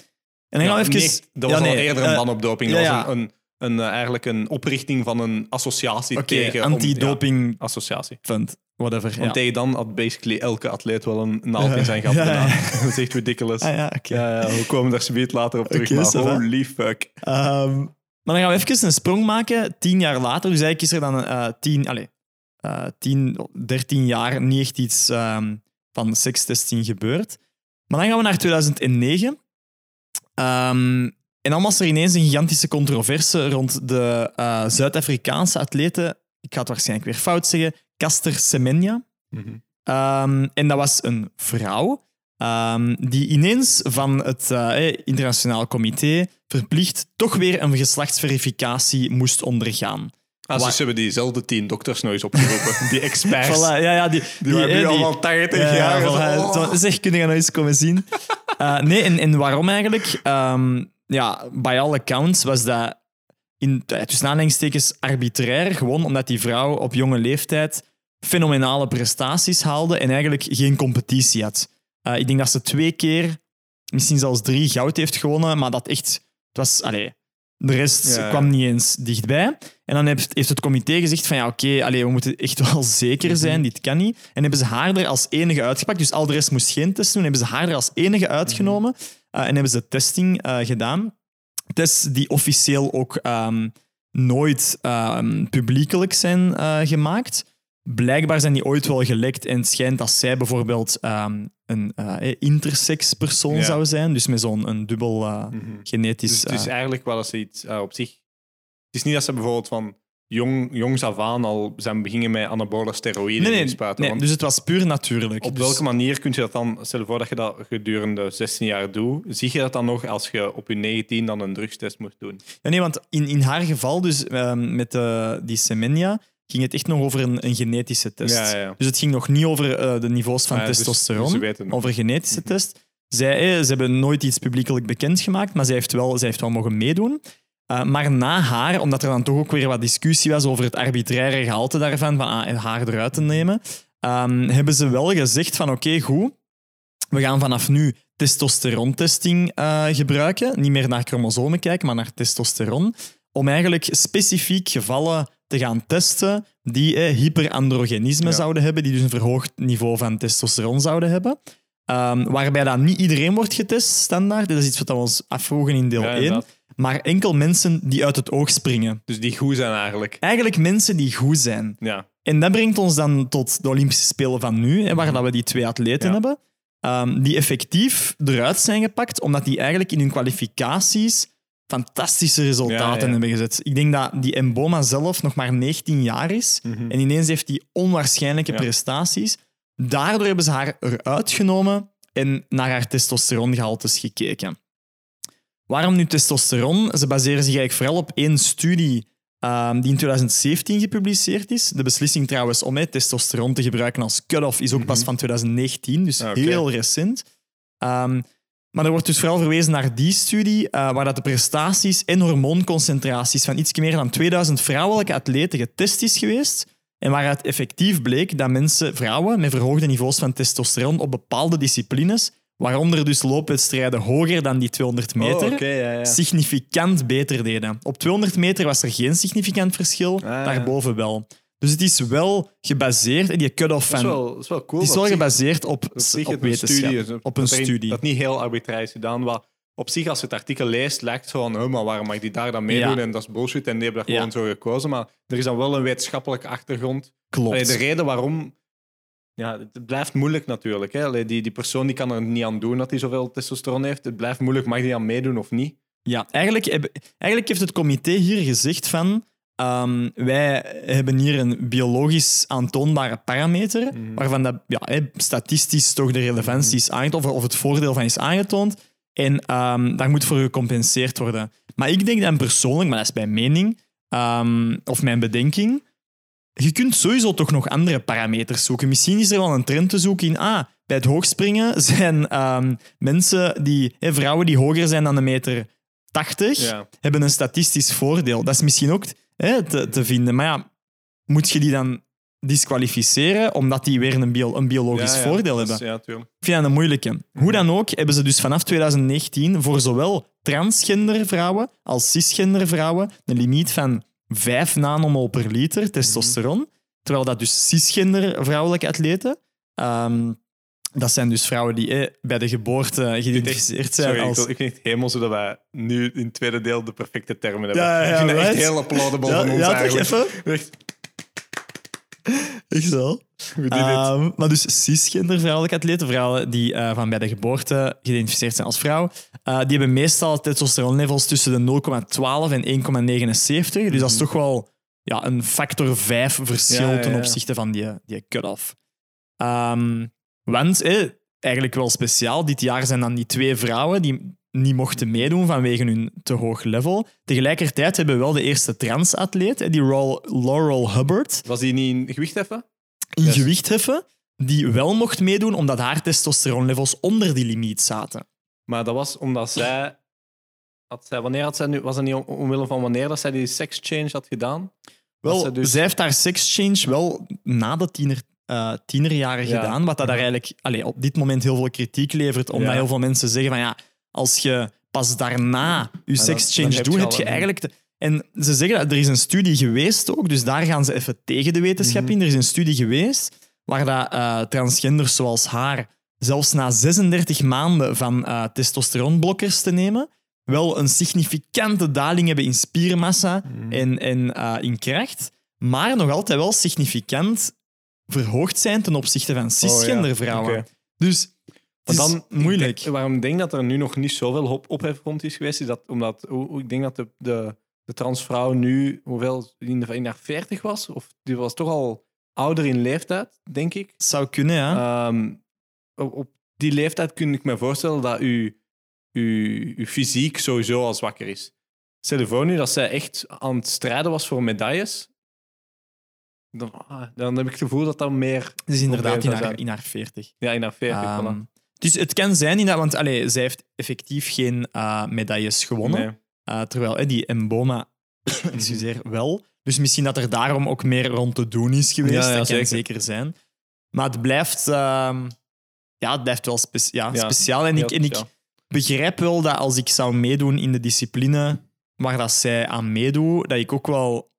En dan gaan we Ja, even... nee, dat Ja, was al eerder een eh, ban op doping. ja, Dat was een, een, een, eh, eigenlijk een oprichting van een associatie Oké, tegen... anti-doping ja, associatie. fund, whatever. Want Ja. tegen dan had basically elke atleet wel een naald in zijn gat. Ja, ja. Dat is echt ridiculous. Ah ja, oké. Ja, ja, we komen daar zometeen later op terug. Maar holy fuck. Ehm, maar dan gaan we even een sprong maken, tien jaar later. Dus eigenlijk is er dan eh tien, allez, eh, tien, dertien jaar niet echt iets ehm, van sekstesting gebeurd. Maar dan gaan we naar 2009. Ehm, en dan was er ineens een gigantische controverse rond de eh, Zuid-Afrikaanse atlete, ik ga het waarschijnlijk weer fout zeggen, Caster Semenya. Ehm, en dat was een vrouw ehm, die ineens van het eh, eh, internationaal comité verplicht toch weer een geslachtsverificatie moest ondergaan. Ah, dus ze hebben diezelfde tien dokters eens opgeroepen. Die experts. Voilà, ja, ja, die, Die waren eh, nu die- allemaal 80 ja, jaar. voilà. oh. Zeg, kun je nog eens komen zien? Nee, en, en waarom eigenlijk? Ehm, ja, by all accounts was dat in eh, tussen aanhalingstekens arbitrair, gewoon omdat die vrouw op jonge leeftijd fenomenale prestaties haalde en eigenlijk geen competitie had. Eh, ik denk dat ze twee keer, misschien zelfs drie, goud heeft gewonnen, maar dat echt... Het was... Allee, de rest Ja, kwam niet eens dichtbij. En dan heeft, heeft het comité gezegd van ja, oké, we moeten echt wel zeker zijn, dit kan niet. En hebben ze haar er als enige uitgepakt. Dus al de rest moest geen test doen. Hebben ze haar er als enige uitgenomen. Eh, en hebben ze testing eh, gedaan. Tests die officieel ook ehm, nooit ehm, publiekelijk zijn eh, gemaakt. Blijkbaar zijn die ooit wel gelekt en het schijnt dat zij bijvoorbeeld ehm, een eh, intersex persoon Ja. zou zijn. Dus met zo'n een dubbel Mhm. genetisch... Dus het is eigenlijk wel dat ze iets op zich... Het is niet dat ze bijvoorbeeld van jong, jongs af aan al zijn beginnen met anabole steroïden Nee, in nee, te spuiten. nee Want dus het was puur natuurlijk. op Dus- welke manier kun je dat dan... Stel je voor dat je dat gedurende 16 jaar doet. Zie je dat dan nog als je op je 19 dan een drugstest moet doen? Ja, nee, want in, in haar geval, dus ehm, met eh, die Semenya, ging het echt nog over een, een genetische test. Ja, ja. Dus het ging nog niet over eh, de niveaus van Ah, ja, dus- testosteron, dus ze weten nog. over genetische test. Zij, eh, ze hebben nooit iets publiekelijk bekendgemaakt, maar zij heeft wel, zij heeft wel mogen meedoen. Eh, maar na haar, omdat er dan toch ook weer wat discussie was over het arbitraire gehalte daarvan, van ah, haar eruit te nemen, ehm, hebben ze wel gezegd van oké, goed, we gaan vanaf nu testosterontesting eh, gebruiken. Niet meer naar chromosomen kijken, maar naar testosteron. Om eigenlijk specifiek gevallen te gaan testen die eh, hyperandrogenisme Ja. zouden hebben, die dus een verhoogd niveau van testosteron zouden hebben. Ehm, waarbij dat niet iedereen wordt getest, standaard. Dat is iets wat we ons afvroegen in deel Ja, 1. Maar enkel mensen die uit het oog springen. Dus die goed zijn eigenlijk. Eigenlijk mensen die goed zijn. Ja. En dat brengt ons dan tot de Olympische Spelen van nu, hè, waar dat we die twee atleten Ja. hebben, ehm, die effectief eruit zijn gepakt, omdat die eigenlijk in hun kwalificaties fantastische resultaten Ja, ja. hebben gezet. Ik denk dat die Mboma zelf nog maar 19 jaar is Mhm. en ineens heeft hij onwaarschijnlijke prestaties. Daardoor hebben ze haar eruit genomen en naar haar testosterongehaltes gekeken. Waarom nu testosteron? Ze baseren zich eigenlijk vooral op één studie ehm, die in 2017 gepubliceerd is. De beslissing trouwens om hè, testosteron te gebruiken als cut-off is ook pas van 2019, dus Ah, heel recent. Ehm, maar er wordt dus vooral verwezen naar die studie, eh, waar dat de prestaties en hormoonconcentraties van iets meer dan 2000 vrouwelijke atleten getest is geweest. En waaruit effectief bleek dat mensen, vrouwen met verhoogde niveaus van testosteron op bepaalde disciplines, waaronder dus loopwedstrijden hoger dan die 200 meter, Oh, oké, ja, ja. significant beter deden. Op 200 meter was er geen significant verschil, Ah, daarboven wel. Dus het is wel gebaseerd, en die cut-off Dat is van... wel, dat is wel cool. Het is wel gebaseerd op, op op een studie op een dat studie. Dat niet heel arbitrair is gedaan. Wat op zich, als je het artikel leest, lijkt het van, "Huh, maar waarom mag die daar dan meedoen? Ja. En dat is bullshit. En die hebben dat gewoon zo gekozen. Maar er is dan wel een wetenschappelijke achtergrond. Klopt. Allee, de reden waarom... Ja, het blijft moeilijk natuurlijk. Hè. Allee, die, die persoon die kan er niet aan doen dat hij zoveel testosteron heeft. Het blijft moeilijk, mag die aan meedoen of niet? Ja, eigenlijk, heb- eigenlijk heeft het comité hier gezegd van ehm, wij hebben hier een biologisch aantoonbare parameter Mhm. waarvan dat, ja, hè, statistisch toch de relevantie is aangetoond of, of het voordeel van is aangetoond. En ehm, daar moet voor gecompenseerd worden. Maar ik denk dan persoonlijk, maar dat is mijn mening ehm, of mijn bedenking, je kunt sowieso toch nog andere parameters zoeken. Misschien is er wel een trend te zoeken in, ah, bij het hoogspringen zijn ehm, mensen die, hè, vrouwen die hoger zijn dan een meter 80, Ja. hebben een statistisch voordeel. Dat is misschien ook hè, te, te vinden. Maar ja, moet je die dan disqualificeren omdat die weer een, bio- een biologisch Ja, ja, voordeel hebben? Ja, tuurlijk. Ik vind dat een moeilijke. Hoe dan ook hebben ze dus vanaf 2019 voor zowel transgender vrouwen als cisgender vrouwen een limiet van 5 nanomol per liter testosteron. Terwijl dat dus cisgender vrouwelijke atleten, ehm, dat zijn dus vrouwen die eh, bij de geboorte geïdentificeerd zijn Sorry, ik, als... ik vind het hemel zodat wij nu in het tweede deel de perfecte termen hebben. Ja, ja, ik vind het echt heel applaudable Ja, van ons ja, toch eigenlijk. even? Echt, did it. Ehm, maar dus cisgender vrouwelijke atleten, vrouwen die eh, van bij de geboorte geïdentificeerd zijn als vrouw, eh, die hebben meestal testosteronlevels tussen de 0,12 en 1,79. Dus dat is toch wel ja, een factor 5 verschil Ja, ja, ten opzichte van die, die cut-off. Ehm, want, eh, eigenlijk wel speciaal, dit jaar zijn dan die twee vrouwen die niet mochten meedoen vanwege hun te hoog level. Tegelijkertijd hebben we wel de eerste transatleet, die Laurel, Hubbard, Was die niet in gewicht heffen? in Yes. gewicht heffen, die wel mocht meedoen omdat haar testosteronlevels onder die limiet zaten. Maar dat was omdat zij... Had zij wanneer had zij nu... Was dat niet om- omwille van wanneer dat zij die sex change had gedaan? Wel, zij dus- zij heeft haar sexchange wel na de tiener, eh, tienerjaren Ja. gedaan, wat dat daar eigenlijk allee, op dit moment heel veel kritiek levert, omdat Ja. heel veel mensen zeggen van ja, als je pas daarna je heb doet, je heb je eigenlijk... te- En ze zeggen dat er is een studie geweest ook, dus daar gaan ze even tegen de wetenschap Mhm. in. Er is een studie geweest waar dat, eh, transgenders zoals haar zelfs na 36 maanden van eh, testosteronblokkers te nemen, wel een significante daling hebben in spiermassa Mhm. en, en eh, in kracht, maar nog altijd wel significant verhoogd zijn ten opzichte van cisgender vrouwen. Oh. Dus Maar is dan, moeilijk. Ik denk- waarom ik denk dat er nu nog niet zoveel op- ophef rond is geweest, is dat omdat hoe- ik denk dat de, de de transvrouw nu, hoeveel, in, de, in haar 40 was? Of die was toch al ouder in leeftijd, denk ik. Zou kunnen, ja. Ehm, op, op die leeftijd kun ik me voorstellen dat uw, uw, uw fysiek sowieso al zwakker is. Stel je voor nu dat zij echt aan het strijden was voor medailles. Dan, ah, dan heb ik het gevoel dat dat meer... Is inderdaad in haar, in haar 40. Ja, in haar 40. Ehm, voilà. Dus het kan zijn, inderdaad, want allee, zij heeft effectief geen eh, medailles gewonnen. Nee. Eh, terwijl die Mboma, excuseer, wel. Dus misschien dat er daarom ook meer rond te doen is geweest. Ja, ja, dat kan zeker. zijn. Maar het blijft, ehm, ja, het blijft wel spe- ja, Ja, speciaal. En, ik, en ik begrijp wel dat als ik zou meedoen in de discipline waar dat zij aan meedoet, dat ik ook wel...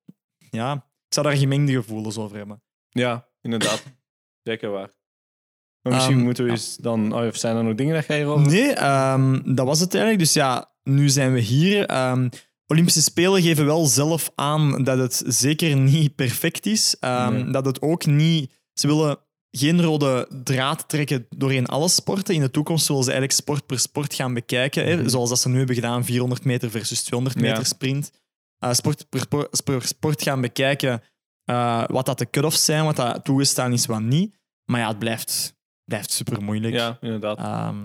Ja, ik zou daar gemengde gevoelens over hebben. Ja, inderdaad. Zeker waar. Maar misschien Ehm, moeten we eens dan... Oh, of zijn er nog dingen dat jij hierover... Nee, ehm, dat was het eigenlijk. Dus ja, nu zijn we hier. Ehm, Olympische Spelen geven wel zelf aan dat het zeker niet perfect is. Nee. Dat het ook niet... Ze willen geen rode draad trekken doorheen alle sporten. In de toekomst willen ze eigenlijk sport per sport gaan bekijken. Hè? Mhm. Zoals dat ze nu hebben gedaan, 400 meter versus 200 meter Ja. sprint. Eh, sport per, per sport gaan bekijken eh, wat dat de cut-offs zijn, wat dat toegestaan is, wat niet. Maar ja, het blijft, blijft super moeilijk. Ja, inderdaad. Ehm,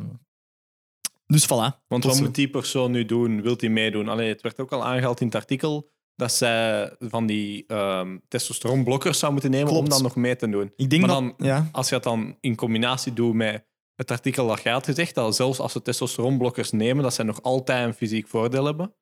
dus voilà. Want wat zo. moet die persoon nu doen? Wilt hij meedoen? Allee, het werd ook al aangehaald in het artikel dat zij van die ehm testosteronblokkers zou moeten nemen om dan nog mee te doen. Ik denk Maar dat... dan- ja. Als je het dan in combinatie doet met het artikel dat jij had gezegd, dat zelfs als ze testosteronblokkers nemen, dat zij nog altijd een fysiek voordeel hebben.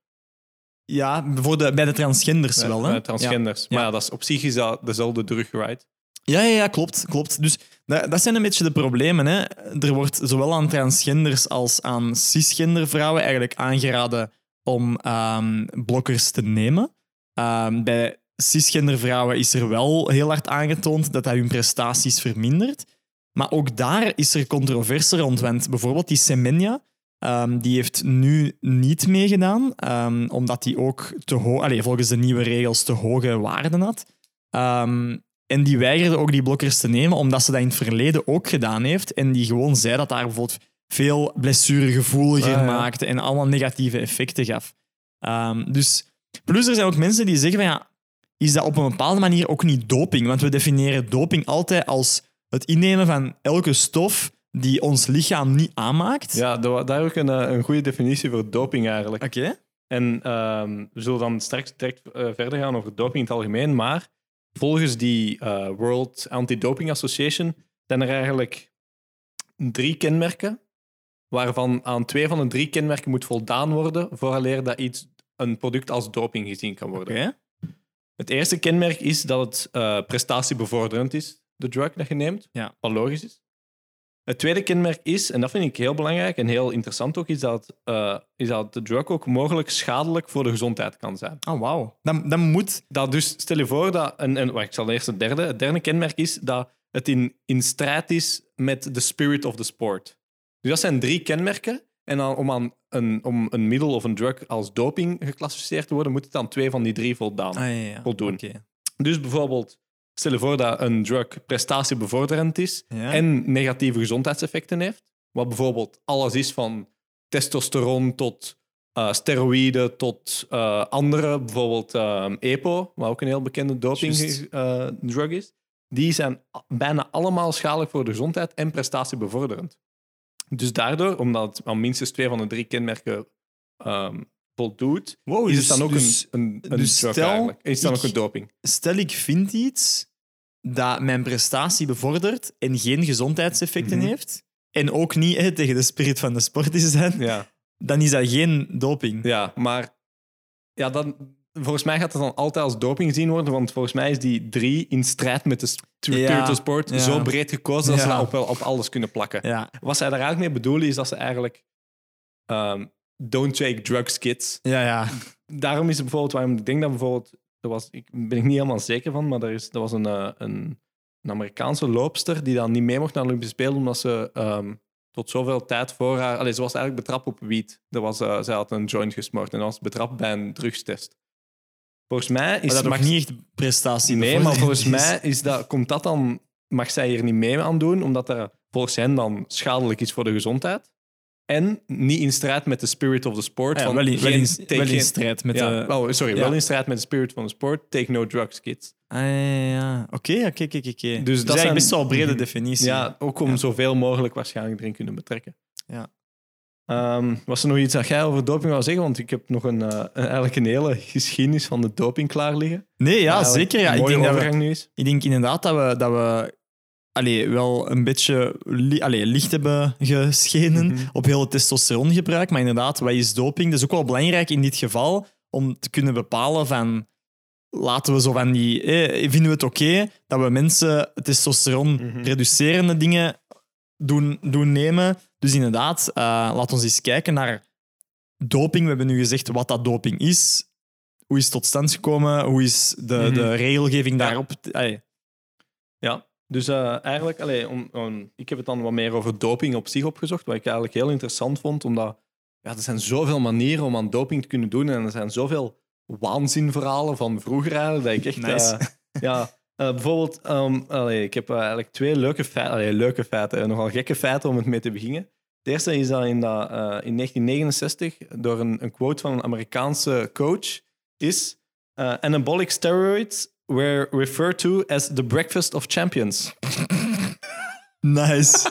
ja, voor de, bij de transgenders Bij- wel. Hè? bij transgenders. Ja. Maar ja, dat is, op zich is dat dezelfde drug, right? Ja, ja, ja, klopt. klopt. Dus dat, dat zijn een beetje de problemen. Hè. Er wordt zowel aan transgenders als aan cisgender vrouwen eigenlijk aangeraden om ehm, blokkers te nemen. Ehm, bij cisgender vrouwen is er wel heel hard aangetoond dat dat hun prestaties vermindert. Maar ook daar is er controverse rond. Bijvoorbeeld die Semenya, ehm, die heeft nu niet meegedaan, omdat die ook te ho- volgens de nieuwe regels te hoge waarden had. En die weigerde ook die blokkers te nemen, omdat ze dat in het verleden ook gedaan heeft. En die gewoon zei dat daar bijvoorbeeld veel blessuregevoeliger Ah, ja. maakte en allemaal negatieve effecten gaf. Ehm, dus, plus er zijn ook mensen die zeggen van ja, is dat op een bepaalde manier ook niet doping? Want we definiëren doping altijd als het innemen van elke stof die ons lichaam niet aanmaakt. Ja, daar ik een, eh, een goede definitie voor doping eigenlijk. Oké. En ehm, we zullen dan straks direct eh, verder gaan over doping in het algemeen. Maar volgens die eh, World Anti-Doping Association zijn er eigenlijk drie kenmerken, waarvan aan twee van de drie kenmerken moet voldaan worden vooraleer dat iets, een product als doping gezien kan worden. Het eerste kenmerk is dat het eh, prestatiebevorderend is, de drug dat je neemt, Ja. wat logisch is. Het tweede kenmerk is, en dat vind ik heel belangrijk en heel interessant ook, is dat, eh, is dat de drug ook mogelijk schadelijk voor de gezondheid kan zijn. Oh, wauw. Dan, dan moet... Dat dus, stel je voor dat, en, en wacht, ik zal eerst het derde. Het derde kenmerk is dat het in, in strijd is met de spirit of the sport. Dus dat zijn drie kenmerken. En dan, om, aan een, om een middel of een drug als doping geclassificeerd te worden, moet het aan twee van die drie voldaan. Ah, ja, ja. Voldoen. Oké. Dus bijvoorbeeld, stel je voor dat een drug prestatiebevorderend is Ja. en negatieve gezondheidseffecten heeft. Wat bijvoorbeeld alles is van testosteron tot eh, steroïden tot eh, andere, bijvoorbeeld eh, EPO, wat ook een heel bekende doping Juist. eh, drug is. Die zijn bijna allemaal schadelijk voor de gezondheid en prestatiebevorderend. Dus daardoor, omdat het aan minstens twee van de drie kenmerken ehm, voldoet, Wow, is dus- het dan ook dus- een, een, een dus drug stel, eigenlijk. Is het dan ik- ook een doping? stel ik vind iets dat mijn prestatie bevordert en geen gezondheidseffecten Mhm. heeft, en ook niet hè, tegen de spirit van de sport is, dan, Ja. dan is dat geen doping. Ja, maar ja, dan, volgens mij gaat het dan altijd als doping gezien worden, want volgens mij is die drie in strijd met de Ja, sport ja. zo breed gekozen dat ze dat op, op alles kunnen plakken. Ja, Wat zij daar eigenlijk mee bedoelen is dat ze eigenlijk ehm, don't take drugs, kids. ja, ja. Daarom is het bijvoorbeeld, waarom ik denk dat bijvoorbeeld, er was, ik ben ik niet helemaal zeker van, maar er, is, er was een, eh, een, een Amerikaanse loopster die dan niet mee mocht naar de Olympische Spelen omdat ze ehm, tot zoveel tijd voor haar... Allee, ze was eigenlijk betrapt op wiet. Er was, eh, zij had een joint gesmoord en was betrapt bij een drugstest. Volgens mij is Maar dat mag- niet echt prestatie Nee, maar volgens mij is dat, komt dat dan... Mag zij hier niet mee aan doen, omdat dat volgens hen dan schadelijk is voor de gezondheid. En niet in strijd met de spirit of the sport. Ja, van wel, in, wel, in, take wel in strijd met ja, de... oh, sorry, ja. wel in strijd met de spirit van de sport. Take no drugs, kids. Ah, ja. Oké, oké, oké, oké. Dus dat is best wel een brede definitie. Ja, ook om zoveel mogelijk waarschijnlijk erin kunnen betrekken. Ja. Ehm, was er nog iets dat jij over doping wou zeggen? Want ik heb nog een, eh, eigenlijk een hele geschiedenis van de doping klaar liggen. Nee, ja, zeker. Ja. Ik, denk dat we, overgang nu is. ik denk inderdaad dat we, dat we allee, wel een beetje li allee, licht hebben geschenen Mhm. op heel het testosterongebruik. Maar inderdaad, wat is doping? Dat is ook wel belangrijk in dit geval om te kunnen bepalen van... Laten we zo van die... Eh, vinden we het oké dat we mensen testosteron Mhm. reducerende dingen doen, doen nemen? Dus inderdaad, eh laat ons eens kijken naar doping. We hebben nu gezegd wat dat doping is. Hoe is het tot stand gekomen? Hoe is de, Mhm. de regelgeving Ja. daarop? Ja, dus eh, eigenlijk, allee, om, om- ik heb het dan wat meer over doping op zich opgezocht, wat ik eigenlijk heel interessant vond, omdat ja, er zijn zoveel manieren om aan doping te kunnen doen en er zijn zoveel waanzinverhalen van vroeger eigenlijk, dat ik echt... Nice. eh, ja, eh, bijvoorbeeld, ehm, allee, ik heb eigenlijk twee leuke feiten, allee, leuke feiten, nogal gekke feiten om het mee te beginnen. De eerste is dat in, dat, in 1969 door een, een quote van een Amerikaanse coach is anabolic steroids were referred to as the breakfast of champions. Nice.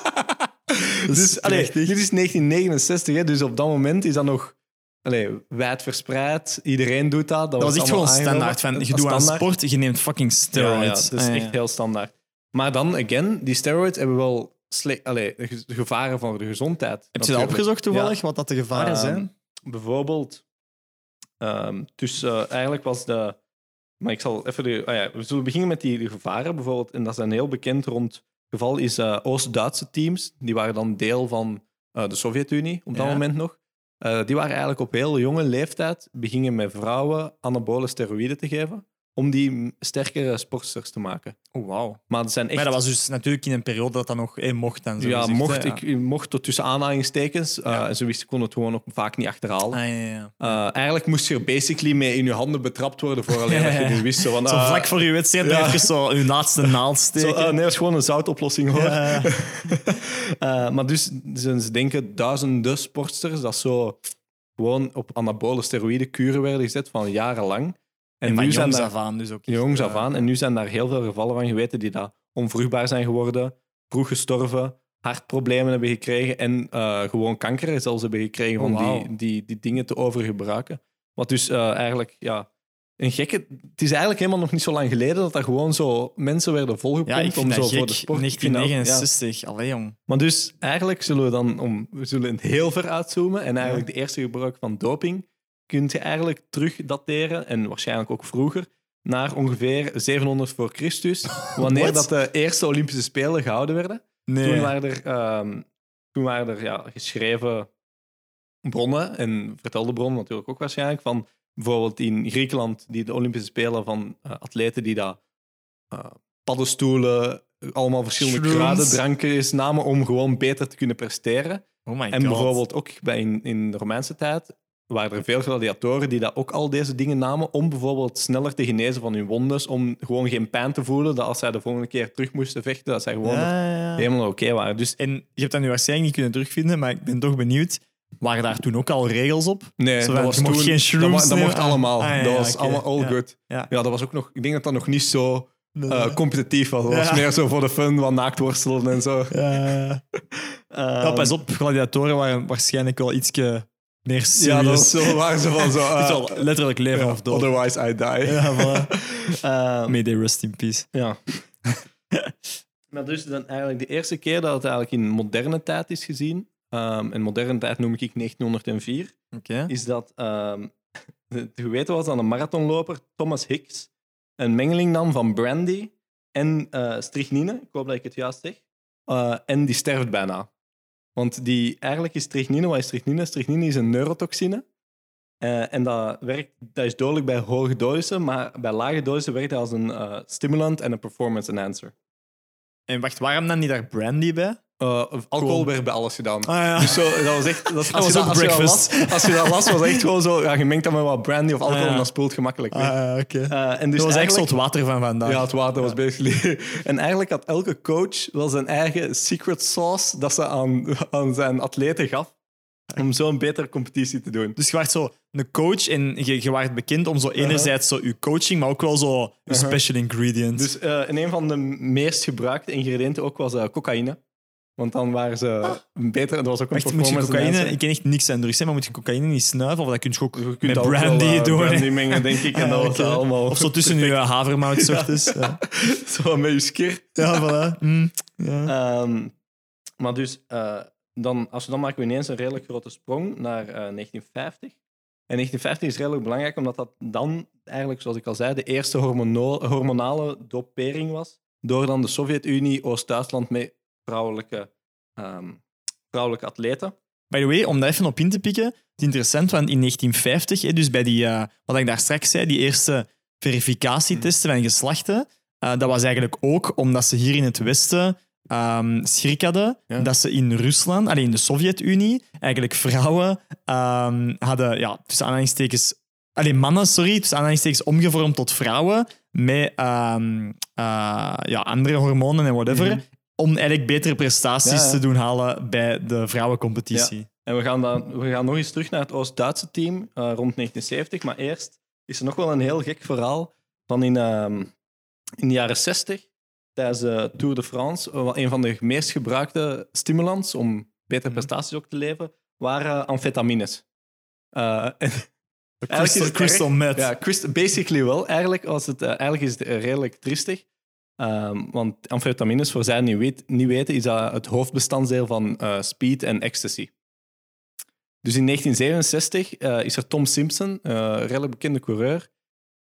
dus allee, dit is 1969, hè, dus op dat moment is dat nog allee, wijd verspreid. Iedereen doet dat. Dat was echt gewoon standaard. Van, je doet aan sport, je neemt fucking Ja, ja, steroids. dat is Ah, ja. echt heel standaard. Maar dan, again, die steroids hebben wel allee, de ge- de gevaren voor de gezondheid. Heb je dat opgezocht toevallig, Ja. wat dat de gevaren Ehm, zijn? Bijvoorbeeld, ehm, dus eh, eigenlijk was de. Maar ik zal even de. ah ja, we zullen beginnen met die, die gevaren bijvoorbeeld. En dat zijn heel bekend rond. Het geval is eh, Oost-Duitse teams. Die waren dan deel van eh, de Sovjet-Unie op dat Ja. moment nog. Eh, die waren eigenlijk op heel jonge leeftijd beginnen met vrouwen anabole steroïden te geven. Om die sterkere sportsters te maken. Oh, wauw. Maar dat zijn echt. Maar dat was dus natuurlijk in een periode dat dat nog eh, mocht. Dan, zo ja, gezegd, mocht, hè, ik, mocht tot tussen aanhalingstekens. eh, Ja. En ze wisten, konden het gewoon ook vaak niet achterhalen. Ah, ja, ja. Uh, eigenlijk moest je er basically mee in je handen betrapt worden voor alleen dat je het wist. Zo, van, Zo ah, vlak voor je wedstrijd ja. even zo je laatste naald zo, steken. ah, nee, dat is gewoon een zoutoplossing hoor. Ja. Uh, maar dus ze, ze denken duizenden sportsters dat zo gewoon op anabole steroïden kuren werden gezet van jarenlang. En, van nu zijn daar af aan dus ook. jongs af aan. En nu zijn daar heel veel gevallen van geweten die dat onvruchtbaar zijn geworden, vroeg gestorven, hartproblemen hebben gekregen en eh, gewoon kanker zelfs hebben gekregen Oh, om wauw. die, die, die dingen te overgebruiken. Wat dus eh, eigenlijk, ja, een gekke... Het is eigenlijk helemaal nog niet zo lang geleden dat er gewoon zo mensen werden volgepompt om zo gek. voor de sport... Ik vind dat- ja. 1969. Allee, jong. Maar dus eigenlijk zullen we dan, om, we zullen het heel ver uitzoomen en eigenlijk de eerste gebruik van doping kun je eigenlijk terugdateren, en waarschijnlijk ook vroeger, naar ongeveer 700 voor Christus, wanneer dat de eerste Olympische Spelen gehouden werden. Nee. Toen waren er, ehm, toen waren er ja, geschreven bronnen, en vertelde bronnen natuurlijk ook waarschijnlijk, van bijvoorbeeld in Griekenland, die de Olympische Spelen van eh, atleten die dat eh, paddenstoelen, allemaal verschillende Shrooms. kruidendrankjes namen om gewoon beter te kunnen presteren. Oh my En god. bijvoorbeeld ook bij in, in de Romeinse tijd waren er veel gladiatoren die dat ook al deze dingen namen om bijvoorbeeld sneller te genezen van hun wondes, om gewoon geen pijn te voelen, dat als zij de volgende keer terug moesten vechten, dat zij gewoon Ja, ja, helemaal oké waren. Dus En je hebt dat nu waarschijnlijk niet kunnen terugvinden, maar ik ben toch benieuwd. Waren daar toen ook al regels op? nee, dat van, was toen, geen shrooms mo- dat mocht Ah, allemaal. ah, ja, dat was allemaal all good. Ja. Dat was ook nog, ik denk dat dat nog niet zo eh, competitief was. Dat was meer zo voor de fun, wat naaktworstelen en zo. Ja. Ja, pas op, gladiatoren waren waarschijnlijk wel ietsje meer. Ja, dat was zo, ze van zo. Het is eh, wel letterlijk leven of dood. Otherwise I die. Ja, voilà. Ehm, May they rest in peace. Ja. maar dus dan eigenlijk de eerste keer dat het eigenlijk in moderne tijd is gezien, ehm, en moderne tijd noem ik 1904, Oké. is dat ehm het geweten was dat een marathonloper, Thomas Hicks, een mengeling nam van brandy en eh strychnine, ik hoop dat ik het juist zeg, eh, en die sterft bijna. Want die, eigenlijk is strychnine, is strychnine? Strychnine is een neurotoxine. Eh, en dat, werkt, dat is dodelijk bij hoge dosissen, maar bij lage dosissen werkt het als een eh, stimulant en een performance enhancer. En wacht, waarom dan niet daar brandy bij? Eh, alcohol Cool. werd bij alles gedaan. Ah ja. Dus zo, dat was echt... Dat, als, je dat, als, je dat breakfast. las, als je dat las, was het echt gewoon zo... Ja, je mengt dat met wat brandy of alcohol Ah, ja. en dat spoelt gemakkelijk. Ah, oké. Eh, en dus dat was echt zo het water van vandaag. Ja, het water was basically... En eigenlijk had elke coach wel zijn eigen secret sauce dat ze aan, aan zijn atleten gaf. om zo'n betere competitie te doen. Dus je werd zo een coach en je, je werd bekend om zo enerzijds zo je coaching, maar ook wel zo je special ingredient. Dus uh, en een van de meest gebruikte ingrediënten ook was uh, cocaïne. Want dan waren ze beter. Dat was ook een Echt, moet je cocaïne, ik ken echt niks aan drugs, hè, maar moet je cocaïne niet snuiven? Of dat kun je ook Je met dat brandy wel, eh, doen. brandy mengen, denk ik. En dat Ah, was oké. allemaal... Of zo tussen je havermout ochtends. Ja, Zo met je skir. ja voilà. Mm, ja. Ehm, maar dus, eh, dan, als we dan maken we ineens een redelijk grote sprong naar eh, 1950. En 1950 is redelijk belangrijk, omdat dat dan eigenlijk, zoals ik al zei, de eerste hormonale dopering was. Door dan de Sovjet-Unie, Oost-Duitsland met vrouwelijke, ehm, vrouwelijke atleten. By the way, om daar even op in te pikken, het is interessant, want in 1950, hè, dus bij die, eh, wat ik daar straks zei, die eerste verificatietesten van geslachten, eh, dat was eigenlijk ook omdat ze hier in het Westen ehm schrik hadden Ja. dat ze in Rusland, alleen in de Sovjet-Unie, eigenlijk vrouwen ehm, hadden, ja, tussen aanhalingstekens, alleen mannen, sorry, tussen aanhalingstekens omgevormd tot vrouwen met eh, ja, andere hormonen en whatever, Mhm. Om eigenlijk betere prestaties Ja, te doen halen bij de vrouwencompetitie. En we gaan, dan, we gaan nog eens terug naar het Oost-Duitse team eh, rond 1970. Maar eerst is er nog wel een heel gek verhaal van in, ehm, in de jaren 60, tijdens de Tour de France. eh, Een van de meest gebruikte stimulants om betere Mhm. prestaties ook te leveren, waren amfetamines. Eh, Crystal, is het crystal erg- meth. ja, basically wel. Eigenlijk, was het, eigenlijk is het redelijk triestig. Ehm, want amfetamines, voor zij het niet, weet, niet weten, is dat het hoofdbestanddeel van eh, speed en ecstasy. Dus in 1967 eh, is er Tom Simpson, een redelijk bekende coureur,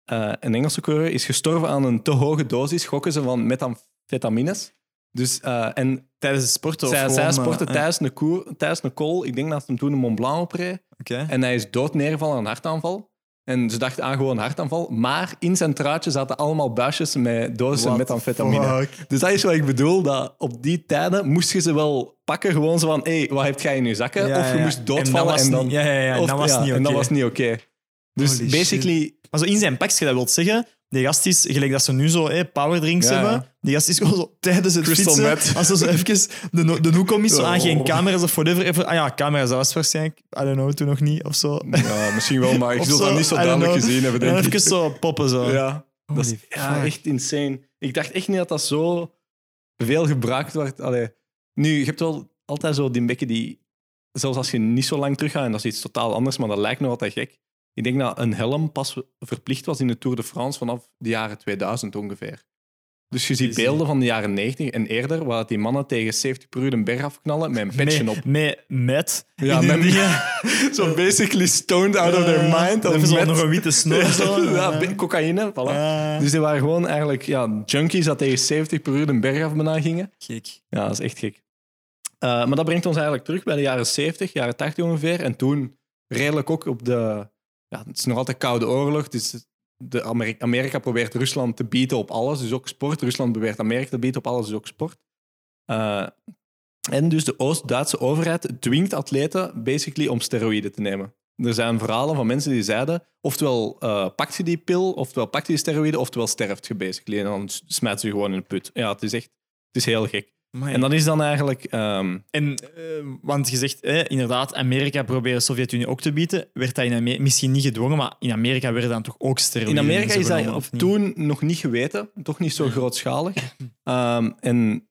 een Engelse coureur, is gestorven aan een te hoge dosis, gokken ze van methamfetamines. Dus, en Tijdens de sport of zij, gewoon, zij sporten eh, tijdens, een koer, tijdens een call, ik denk dat ze hem toen een Mont Blanc opreed, en hij is dood neergevallen aan een hartaanval. En ze dachten aan gewoon een hartaanval. Maar in zijn truitje zaten allemaal buisjes met dozen What met amfetamine. fuck? Dus dat is wat ik bedoel. Dat op die tijden moest je ze wel pakken. Gewoon zo van, hé, hey, wat heb jij in je zakken? Ja, of je ja. moest En doodvallen. En dat was niet En dat oké. was niet oké. Dus Holy basically... Maar zo in zijn pakje, dat wil zeggen, die gast is, gelijk dat ze nu zo hey, powerdrinks Ja, hebben, die gast is gewoon zo tijdens het Crystal fietsen, als ze zo even de, de hoek om is, zo aan geen Oh. camera's of whatever, even, ah ja, camera's, dat was waarschijnlijk, I don't know, toen nog niet, of zo. Ja, misschien wel, maar ik zul dat niet zo duidelijk gezien hebben, En denk ik. even zo poppen, zo. Ja, dat is ja, echt insane. Ik dacht echt niet dat dat zo veel gebruikt wordt. Allee, nu, je hebt wel altijd zo die bekken die, zelfs als je niet zo lang teruggaat, en dat is iets totaal anders, maar dat lijkt nog altijd gek. Ik denk dat een helm pas verplicht was in de Tour de France vanaf de jaren 2000 ongeveer. Dus je ziet beelden van de jaren 90 en eerder, waar die mannen tegen 70 per uur een berg afknallen met een petje op. Met, met, Ja, met-. Zo basically stoned out of their mind. Even of zo nog een witte snor, zo. ja, be- cocaïne, voilà. Ja. Dus die waren gewoon eigenlijk ja, junkies dat tegen 70 per uur een berg af bijna gingen. Gek. Ja, dat is echt gek. Eh, maar dat brengt ons eigenlijk terug bij de jaren 70, jaren 80 ongeveer. En toen redelijk ook op de... Ja, het is nog altijd Koude Oorlog. Dus de Ameri- Amerika probeert Rusland te bieden op alles, dus ook sport. Rusland probeert Amerika te bieden op alles, dus ook sport. Eh, en dus de Oost-Duitse overheid dwingt atleten basically om steroïden te nemen. Er zijn verhalen van mensen die zeiden, oftewel eh pakt je die pil, oftewel pakt je die steroïden, oftewel sterft je basically. En dan smijt ze je gewoon in de put. Ja, het is echt het is heel gek. Amai. En dat is dan eigenlijk... ehm, En, eh, want je zegt, eh, inderdaad, Amerika probeert de Sovjet-Unie ook te bieden. Werd dat in Amerika misschien niet gedwongen, maar in Amerika werden dan toch ook steroïden in Amerika is dat of toen nog niet geweten, toch niet zo grootschalig. Ehm, en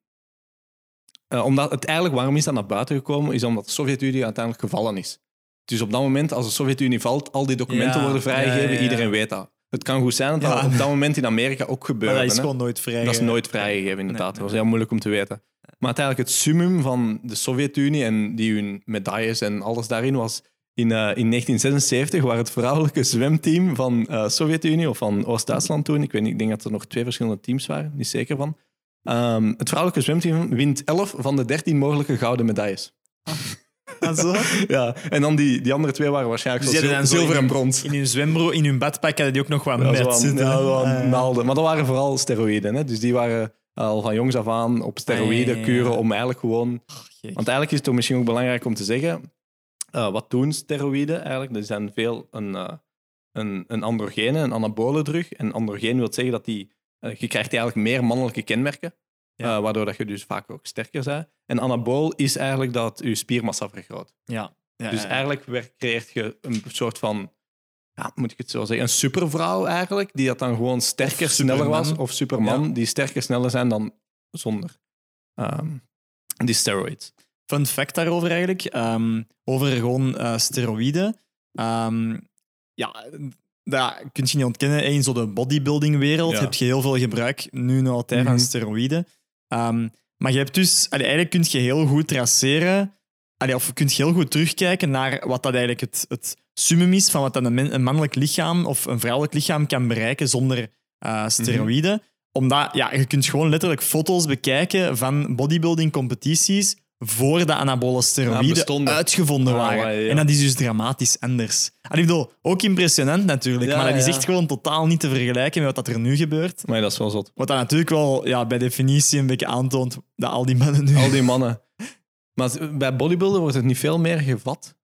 eh, omdat het eigenlijk, waarom is dat naar buiten gekomen, is omdat de Sovjet-Unie uiteindelijk gevallen is. Dus op dat moment, als de Sovjet-Unie valt, al die documenten Ja, worden vrijgegeven, ja, ja, ja. iedereen weet dat. Het kan goed zijn dat Ja. dat op dat moment in Amerika ook Maar gebeurde. dat is hè. gewoon nooit vrij. Dat is nooit vrijgegeven, inderdaad. Nee, nee. Dat was heel moeilijk om te weten. Maar uiteindelijk het summum van de Sovjet-Unie en die hun medailles en alles daarin was in, eh, in 1976, waar het vrouwelijke zwemteam van eh Sovjet-Unie of van Oost-Duitsland toen, ik weet niet, ik denk dat er nog twee verschillende teams waren, niet zeker van. Ehm, het vrouwelijke zwemteam wint 11 van de 13 mogelijke gouden medailles. Ah, zo? Ja, en dan die, die andere twee waren waarschijnlijk Dus zo zil- zilver in- en brons. In hun zwembro, in hun badpak hadden die ook nog wat Ja, met zitten. ja, Ah, naalden. Maar dat waren vooral steroïden. Hè? Dus die waren al van jongs af aan op steroïden Ah, ja, ja, ja. kuren om eigenlijk gewoon... Want eigenlijk is het toch misschien ook belangrijk om te zeggen, eh, wat doen steroïden eigenlijk? Er zijn veel een, eh, een, een androgene, een anabole drug. En androgeen wil zeggen dat die... eh, je krijgt eigenlijk meer mannelijke kenmerken, Ja. eh, waardoor dat je dus vaak ook sterker bent. En anabool is eigenlijk dat je spiermassa vergroot. Ja. Ja, dus eigenlijk creëert je een soort van, ja, moet ik het zo zeggen, een supervrouw eigenlijk, die dat dan gewoon sterker, Of sneller Superman. was. Of superman, die sterker, sneller zijn dan zonder ehm, die steroids. Fun fact daarover eigenlijk. ehm, over gewoon eh, steroïden. Ehm, ja, dat kun je niet ontkennen. In zo de bodybuilding-wereld Ja. heb je heel veel gebruik, nu nog altijd, van Mhm. steroïden. Ehm, maar je hebt dus... allee, eigenlijk kun je heel goed traceren... allee, of kun je heel goed terugkijken naar wat dat eigenlijk het, het summum is van wat dan een, men- een mannelijk lichaam of een vrouwelijk lichaam kan bereiken zonder eh, steroïden. Omdat ja, je kunt gewoon letterlijk foto's bekijken van bodybuilding-competities voor de anabole steroïden uitgevonden Ah, waren. ja. En dat is dus dramatisch anders. Allee, ik bedoel, ook impressionant natuurlijk, Ja, maar dat is echt gewoon totaal niet te vergelijken met wat dat er nu gebeurt. Maar dat is wel zot. Wat dat natuurlijk wel ja, bij definitie een beetje aantoont dat al die mannen nu... Al die mannen. Maar bij bodybuilden wordt het niet veel meer gevat.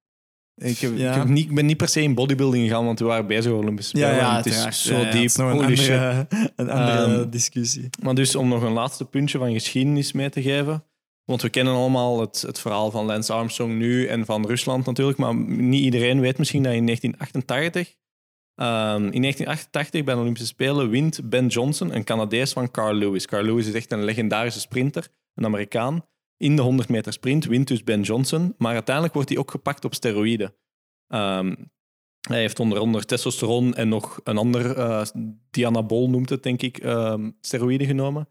Ik, heb, ik, heb niet, ik ben niet per se in bodybuilding gegaan, want we waren bezig met Olympische ja, Spelen. ja, en het is zo diep. Is nog een andere, een andere Ehm, discussie. Maar dus om nog een laatste puntje van geschiedenis mee te geven. Want we kennen allemaal het, het verhaal van Lance Armstrong nu en van Rusland natuurlijk. Maar niet iedereen weet misschien dat in 1988, ehm, in 1988 bij de Olympische Spelen wint Ben Johnson, een Canadees van Carl Lewis. Carl Lewis is echt een legendarische sprinter, een Amerikaan. In de 100 meter sprint wint dus Ben Johnson. Maar uiteindelijk wordt hij ook gepakt op steroïden. Ehm, hij heeft onder andere testosteron en nog een ander, eh Dianabol noemt het, denk ik, ehm, steroïden genomen.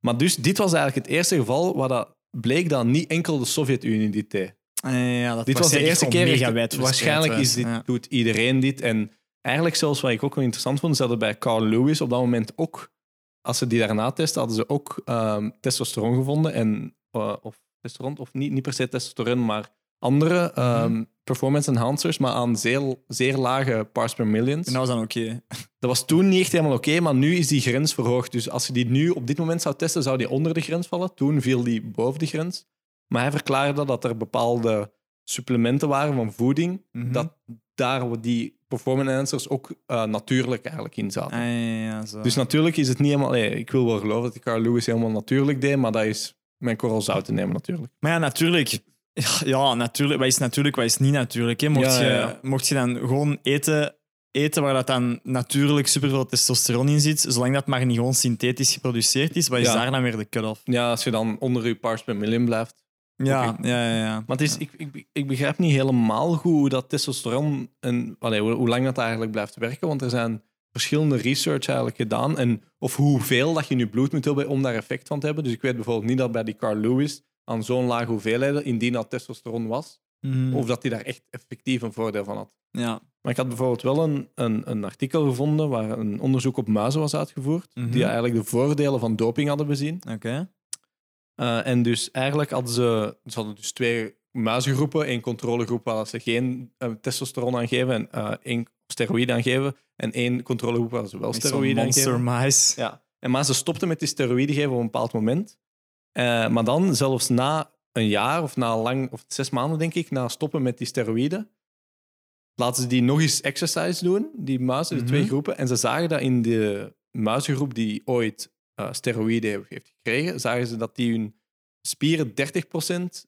Maar dus, dit was eigenlijk het eerste geval waar dat bleek dat niet enkel de Sovjet-Unie dit deed. Eh, ja, dat Dit was de eerste keer. Echt- waarschijnlijk is dit, Ja. doet iedereen dit. En eigenlijk zelfs wat ik ook wel interessant vond, ze hadden bij Carl Lewis op dat moment ook, als ze die daarna testen, hadden ze ook ehm, testosteron gevonden. En, eh, of testosteron, of niet, niet per se testosteron, maar andere Mhm. Performance enhancers, maar aan zeer, zeer lage parts per millions. En dat was dan oké. Dat was toen niet echt helemaal oké, maar nu is die grens verhoogd. Dus als je die nu op dit moment zou testen, zou die onder de grens vallen. Toen viel die boven de grens. Maar hij verklaarde dat er bepaalde supplementen waren van voeding, Mhm. dat daar die performance enhancers ook eh, natuurlijk eigenlijk in zaten. Ah, ja, ja, zo. Dus natuurlijk is het niet helemaal... nee, ik wil wel geloven dat die Carl Lewis helemaal natuurlijk deed, maar dat is mijn korrel zout te nemen natuurlijk. Maar ja, natuurlijk. Ja, ja, natuurlijk. Wat is natuurlijk, wat is niet natuurlijk? Hè? Mocht, Ja, ja, ja. Je, mocht je dan gewoon eten, eten waar dat dan natuurlijk superveel testosteron in zit, zolang dat maar niet gewoon synthetisch geproduceerd is, wat is daar dan weer de cut-off? Ja, als je dan onder je parts per million blijft. Ja, ja, ja, ja. Maar het is, ik, ik, ik begrijp niet helemaal goed hoe dat testosteron en allee, hoe, hoe lang dat eigenlijk blijft werken. Want er zijn verschillende research eigenlijk gedaan. En of hoeveel dat je in je bloed moet hebben om daar effect van te hebben. Dus ik weet bijvoorbeeld niet dat bij die Carl Lewis aan zo'n lage hoeveelheden, indien dat testosteron was, Mhm. of dat hij daar echt effectief een voordeel van had. ja. Maar ik had bijvoorbeeld wel een, een, een artikel gevonden waar een onderzoek op muizen was uitgevoerd, Mhm. die eigenlijk de voordelen van doping hadden bezien. Oké. Eh, en dus eigenlijk hadden ze, ze hadden dus twee muizengroepen. één controlegroep waar ze geen eh, testosteron aan geven en eh, één steroïde aan geven. En één controlegroep waar ze wel Met zo'n steroïde aan monster geven. mice. Ja. En maar ze stopten met die steroïden geven op een bepaald moment. Eh, maar dan, zelfs na een jaar of na lang, of zes maanden denk ik, na stoppen met die steroïden, laten ze die nog eens exercise doen, die muizen, de twee Mhm. groepen. En ze zagen dat in de muizengroep die ooit eh steroïden heeft gekregen, zagen ze dat die hun spieren 30%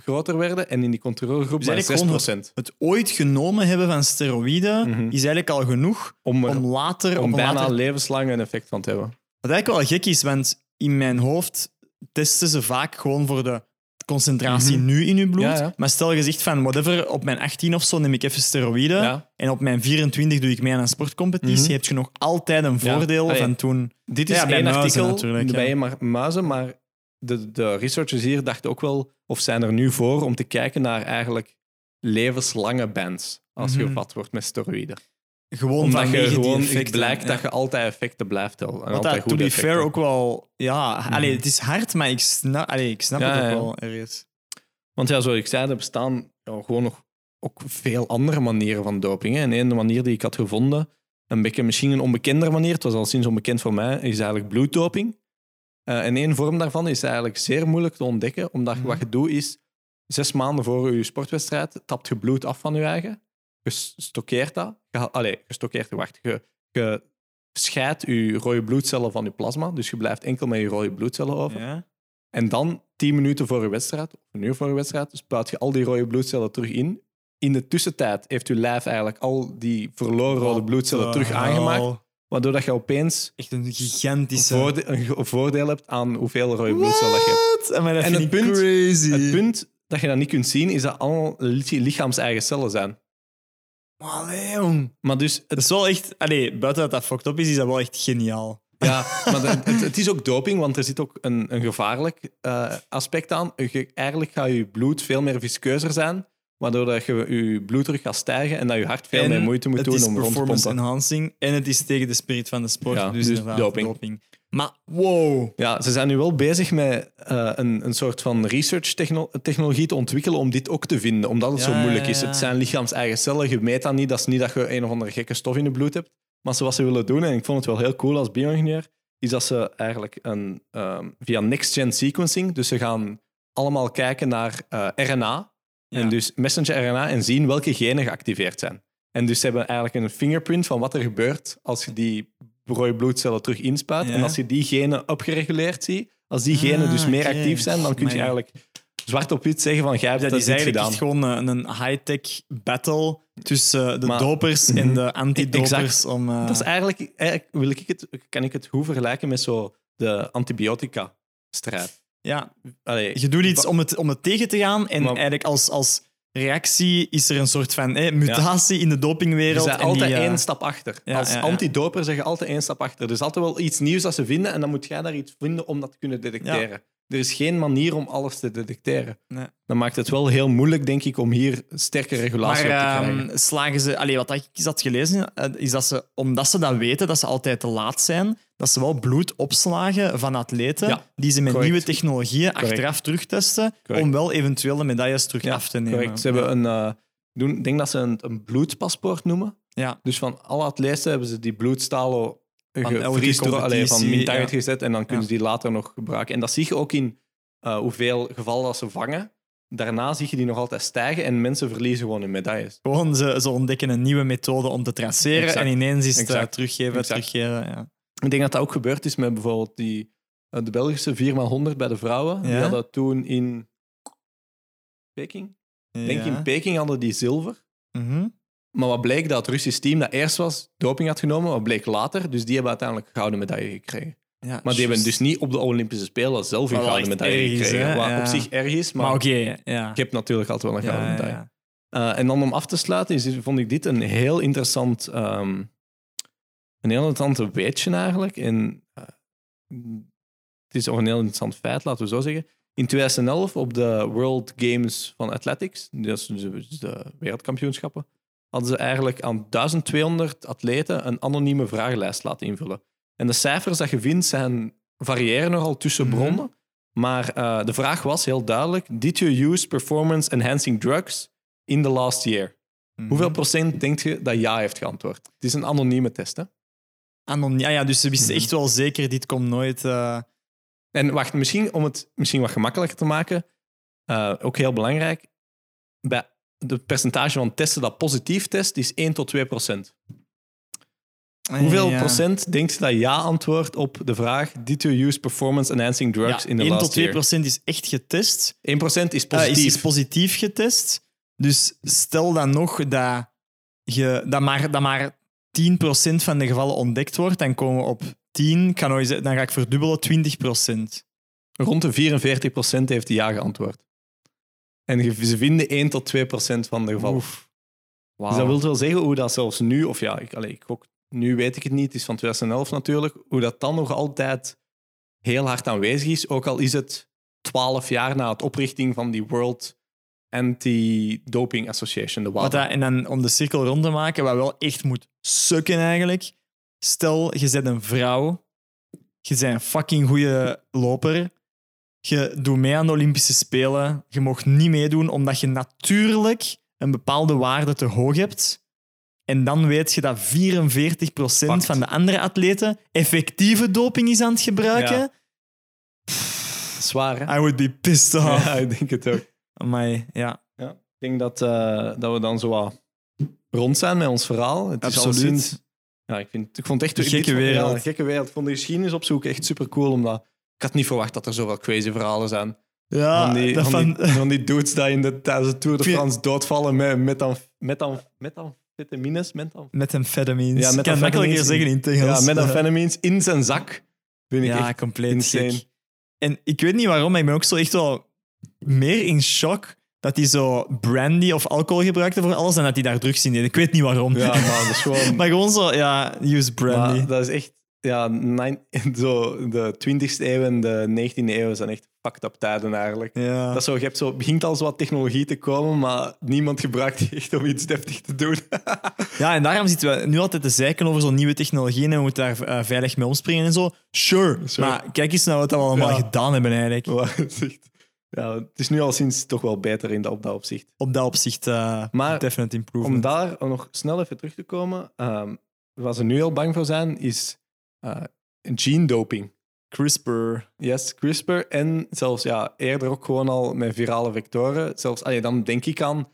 groter werden en in die controlegroep Dus maar eigenlijk gewoon 6%. Het ooit genomen hebben van steroïden Mhm. is eigenlijk al genoeg Om, er- om later... om bijna later levenslang een effect van te hebben. Wat eigenlijk wel gek is, want in mijn hoofd testen ze vaak gewoon voor de concentratie Mhm. nu in je bloed. Ja, ja. Maar stel je zegt van whatever, op mijn 18 of zo neem ik even steroïden Ja. en op mijn 24 doe ik mee aan een sportcompetitie, Mhm. heb je nog altijd een voordeel van toen. Dit is bij één muizen artikel natuurlijk, bij ja. maar muizen, maar de, de researchers hier dachten ook wel, of zijn er nu voor, om te kijken naar eigenlijk levenslange bands als je Mhm. gevat wordt met steroïden. Gewoon Omdat je gewoon, blijkt ja. dat je altijd effecten blijft tellen. Wat altijd dat, to be fair, ook wel... Ja, allee, het is hard, maar ik snap, allee, ik snap Ja, het ook ja. wel ergens. Want ja, zoals ik zei, er bestaan gewoon nog ook veel andere manieren van doping. Hè. En een manier die ik had gevonden, een beetje misschien een onbekender manier, het was al sinds onbekend voor mij, is eigenlijk bloeddoping. Eh, en één vorm daarvan is eigenlijk zeer moeilijk te ontdekken, omdat Mhm. wat je doet is, zes maanden voor je sportwedstrijd tapt je bloed af van je eigen. Stockeert dat. Ha- allee, je stockeert, wacht. Je, je scheidt je rode bloedcellen van je plasma, dus je blijft enkel met je rode bloedcellen over. Ja. En dan, tien minuten voor je wedstrijd, of een uur voor je wedstrijd, spuit je al die rode bloedcellen terug in. In de tussentijd heeft je lijf eigenlijk al die verloren rode bloedcellen terug aangemaakt. Waardoor dat je opeens Echt een gigantische... voorde- een ge- voordeel hebt aan hoeveel rode bloedcellen je hebt. Dat En het punt- crazy. Het punt dat je dat niet kunt zien, is dat allemaal li- lichaams-eigen cellen zijn. Allee, jong. Maar dus, het, is wel echt... Allee, buiten dat dat fucked up is, is dat wel echt geniaal. ja, maar de- het, het is ook doping, want er zit ook een, een gevaarlijk eh, aspect aan. Je, eigenlijk gaat je bloed veel meer viskeuzer zijn, waardoor dat je, je bloeddruk gaat stijgen en dat je hart veel En meer moeite moet het doen is om rond te performance pompen. enhancing en het is tegen de spirit van de sport. Ja, dus dus doping. Maar wow. Ja, ze zijn nu wel bezig met eh, een, een soort van research-technologie te ontwikkelen om dit ook te vinden, omdat het Ja, zo moeilijk ja, is. ja. Het zijn lichaams-eigen cellen, je meet dat niet. Dat is niet dat je een of andere gekke stof in je bloed hebt. Maar ze- wat ze willen doen, en ik vond het wel heel cool als bio-ingenieur, is dat ze eigenlijk een, ehm, via next-gen sequencing, dus ze gaan allemaal kijken naar eh, RNA, Ja. en dus messenger RNA, en zien welke genen geactiveerd zijn. En dus ze hebben eigenlijk een fingerprint van wat er gebeurt als je die rode bloedcellen terug inspuit. Ja. En als je die genen opgereguleerd ziet, als die genen Ah, dus meer actief zijn, dan kun je eigenlijk zwart op wit zeggen van jij hebt Dat dat is eigenlijk gedaan. echt gewoon een, een high-tech battle tussen de Maar- dopers Mhm. en de antidopers. Om, eh, Dat is eigenlijk, eigenlijk wil ik het, kan ik het hoe vergelijken met zo de antibiotica-strijd. ja, Allee, je doet iets om het, om het tegen te gaan en Maar- eigenlijk als, als reactie is er een soort van eh, mutatie in de dopingwereld. bent en altijd die, eh, één stap achter. ja, Als ja, antidoper zeg je altijd één stap achter. Er is altijd wel iets nieuws dat ze vinden en dan moet jij daar iets vinden om dat te kunnen detecteren. Er is geen manier om alles te detecteren. Nee. Dat maakt het wel heel moeilijk, denk ik, om hier sterke regulatie Maar op te krijgen. ehm, slagen ze... Allee, wat ik had gelezen, eh, is dat ze, omdat ze dat weten, dat ze altijd te laat zijn, dat ze wel bloed opslagen van atleten Ja, die ze met correct. nieuwe technologieën Correct. achteraf terugtesten Correct. om wel eventuele medailles terug af te nemen. Ze hebben een, eh, doen, ik denk dat ze een, een bloedpaspoort noemen. Ja. Dus van alle atleten hebben ze die bloedstalen Van elke gevriesd door- allee, van min 80 ja. gezet en dan kunnen ze die later nog gebruiken. En dat zie je ook in eh, hoeveel gevallen dat ze vangen. Daarna zie je die nog altijd stijgen en mensen verliezen gewoon hun medailles. Gewoon, ze, ze ontdekken een nieuwe methode om te traceren Exact. en ineens is het eh, teruggeven, Exact. teruggeven. Ja. Ik denk dat dat ook gebeurd is met bijvoorbeeld die, eh, de Belgische 4x100 bij de vrouwen. Die Ja? hadden toen in Peking. Ik denk in Peking hadden die zilver. Mhm. Maar wat bleek dat het Russisch team dat eerst was, doping had genomen, wat bleek later. Dus die hebben uiteindelijk gouden medaille gekregen. Ja, Maar die hebben dus niet op de Olympische Spelen zelf een Wat wel gouden echt medaille erg is, gekregen. hè? Wat Ja. op zich erg is, maar, Maar oké, ja. ik heb natuurlijk altijd wel een gouden medaille. Eh, en dan om af te sluiten, is, vond ik dit een heel interessant, ehm, een heel interessant weetje eigenlijk. En, eh, het is ook een heel interessant feit, laten we zo zeggen. In 2011 op de World Games van Athletics, dat is dus de wereldkampioenschappen, hadden ze eigenlijk aan 1200 atleten een anonieme vragenlijst laten invullen. En de cijfers dat je vindt zijn, variëren nogal tussen Mhm. bronnen. Maar eh, de vraag was heel duidelijk: Did you use performance-enhancing drugs in the last year? Mhm. Hoeveel procent denkt je dat ja heeft geantwoord? Het is een anonieme test. Hè? Anon- ja, ja, dus ze wisten Mhm. echt wel zeker, dit komt nooit... eh, En wacht, misschien om het misschien wat gemakkelijker te maken, eh, ook heel belangrijk, bij het percentage van testen dat positief test is 1 tot 2 procent. Hoeveel ja. procent denkt je dat ja antwoordt op de vraag Did you use performance-enhancing drugs Ja, in the 1 last tot 2 year? procent is echt getest. 1 procent is Eh, positief. is, is positief getest. Dus stel dan nog dat, je, dat, maar, dat maar 10% van de gevallen ontdekt wordt, dan komen we op 10, kan nooit zeggen, dan ga ik verdubbelen, 20%. Rond de 44 procent heeft ja geantwoord. En ze vinden 1 tot 2 procent van de gevallen. Oef. Wauw. Dus dat wil wel zeggen hoe dat zelfs nu, of ja, ik, ik gok, nu weet ik het niet, het is van 2011 natuurlijk, hoe dat dan nog altijd heel hard aanwezig is, ook al is het 12 jaar na het oprichting van die World Anti-Doping Association, de Wat WADA. dat, en dan om de cirkel rond te maken, wat wel echt moet sukken eigenlijk. Stel, je bent een vrouw, je bent een fucking goede loper, je doet mee aan de Olympische Spelen, je mag niet meedoen omdat je natuurlijk een bepaalde waarde te hoog hebt. En dan weet je dat 44% Pakt. van de andere atleten effectieve doping is aan het gebruiken. Ja. Zwaar, hè? I would be pissed off. Ja, ik denk het ook. Amai, ja. Ja. Ik denk dat, eh, dat we dan zo wat rond zijn met ons verhaal. Het is Absoluut. alleszins- ja, ik, vind, ik vond het echt Een gekke wereld. Ja, gekke wereld. Ik vond de geschiedenis opzoeken echt super cool, omdat ik had niet verwacht dat er zoveel crazy verhalen zijn. Ja, van, die, dat van, van... die, van die dudes die in de, tijdens de Tour de France doodvallen met, met, dan, met, dan, met dan vitamines. Met dan, Met amphetamines. Ja, Ja, met ik kan makkelijker zeggen in ja, met Eh, amphetamines in zijn zak. Vind ik Ja, echt compleet insane. gek. En ik weet niet waarom, maar ik ben ook zo echt wel meer in shock dat hij zo brandy of alcohol gebruikte voor alles en dat hij daar drugs in deed. Ik weet niet waarom. Ja, maar dat is gewoon... maar gewoon zo, ja, use brandy. Maar dat is echt... Ja, nine- zo, de 20e eeuw en de 19e eeuw zijn echt fucked up tijden eigenlijk. ja. Dat is zo, je hebt zo, begint al zo wat technologie te komen, maar niemand gebruikt die echt om iets deftig te doen. ja, en daarom zitten we nu altijd te zeiken over zo'n nieuwe technologieën en we moeten daar eh, veilig mee omspringen en zo. Sure, Sure. maar kijk eens naar wat we allemaal Ja. gedaan hebben eigenlijk. Echt- ja, het is nu al sinds toch wel beter in dat, op dat opzicht. Op dat opzicht, eh Maar definite Om improvement. daar nog snel even terug te komen, ehm waar ze nu heel bang voor zijn, is eh gene doping. CRISPR. Yes, CRISPR en zelfs ja, eerder ook gewoon al met virale vectoren. Zelfs, allee, dan denk ik aan,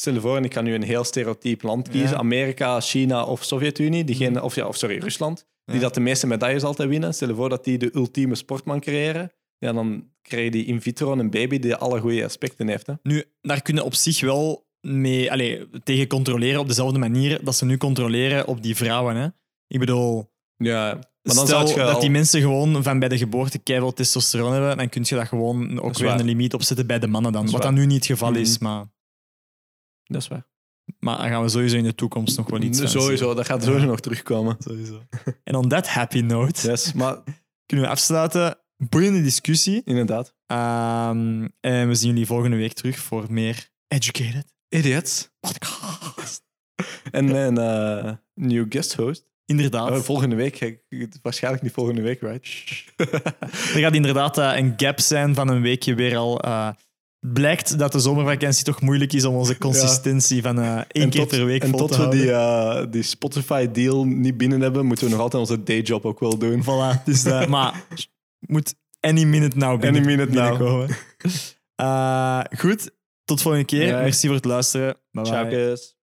stel je voor, en ik kan nu een heel stereotyp land kiezen, Ja. Amerika, China of Sovjet-Unie, diegene, of, ja, of sorry, Rusland, die Ja. dat de meeste medailles altijd winnen. Stel je voor dat die de ultieme sportman creëren. Ja, dan krijg je die in vitro een baby die alle goede aspecten heeft. Hè. Nu, daar kunnen op zich wel mee allee, tegen controleren op dezelfde manier dat ze nu controleren op die vrouwen. Hè? Ik bedoel, Ja, maar dan stel zou je dat al- die mensen gewoon van bij de geboorte keihard testosteron hebben, dan kun je dat gewoon ook weer waar. een limiet opzetten bij de mannen dan. Dat Wat dan nu niet het geval Mhm. is, maar, Dat is waar. maar dan gaan we sowieso in de toekomst nog wel iets zien. Sowieso, dat gaat sowieso nog terugkomen. Sowieso. En on that happy note Yes, maar kunnen we afsluiten. Boeiende discussie. inderdaad. Ehm, en we zien jullie volgende week terug voor meer Educated Idiots. Podcast. En een eh nieuw guest host. Inderdaad. Oh, volgende week. Waarschijnlijk niet volgende week, right? Er gaat inderdaad eh, een gap zijn van een weekje weer al. eh, blijkt dat de zomervakantie toch moeilijk is om onze consistentie van één En keer tot- per week En vol tot te we houden. die, die Spotify-deal niet binnen hebben, moeten we nog altijd onze dayjob ook wel doen. Voilà, dus, maar moet any minute now binnen, Any minute now. Eh, goed, tot volgende keer. Ja. Merci voor het luisteren. Bye bye. Ciao, guys.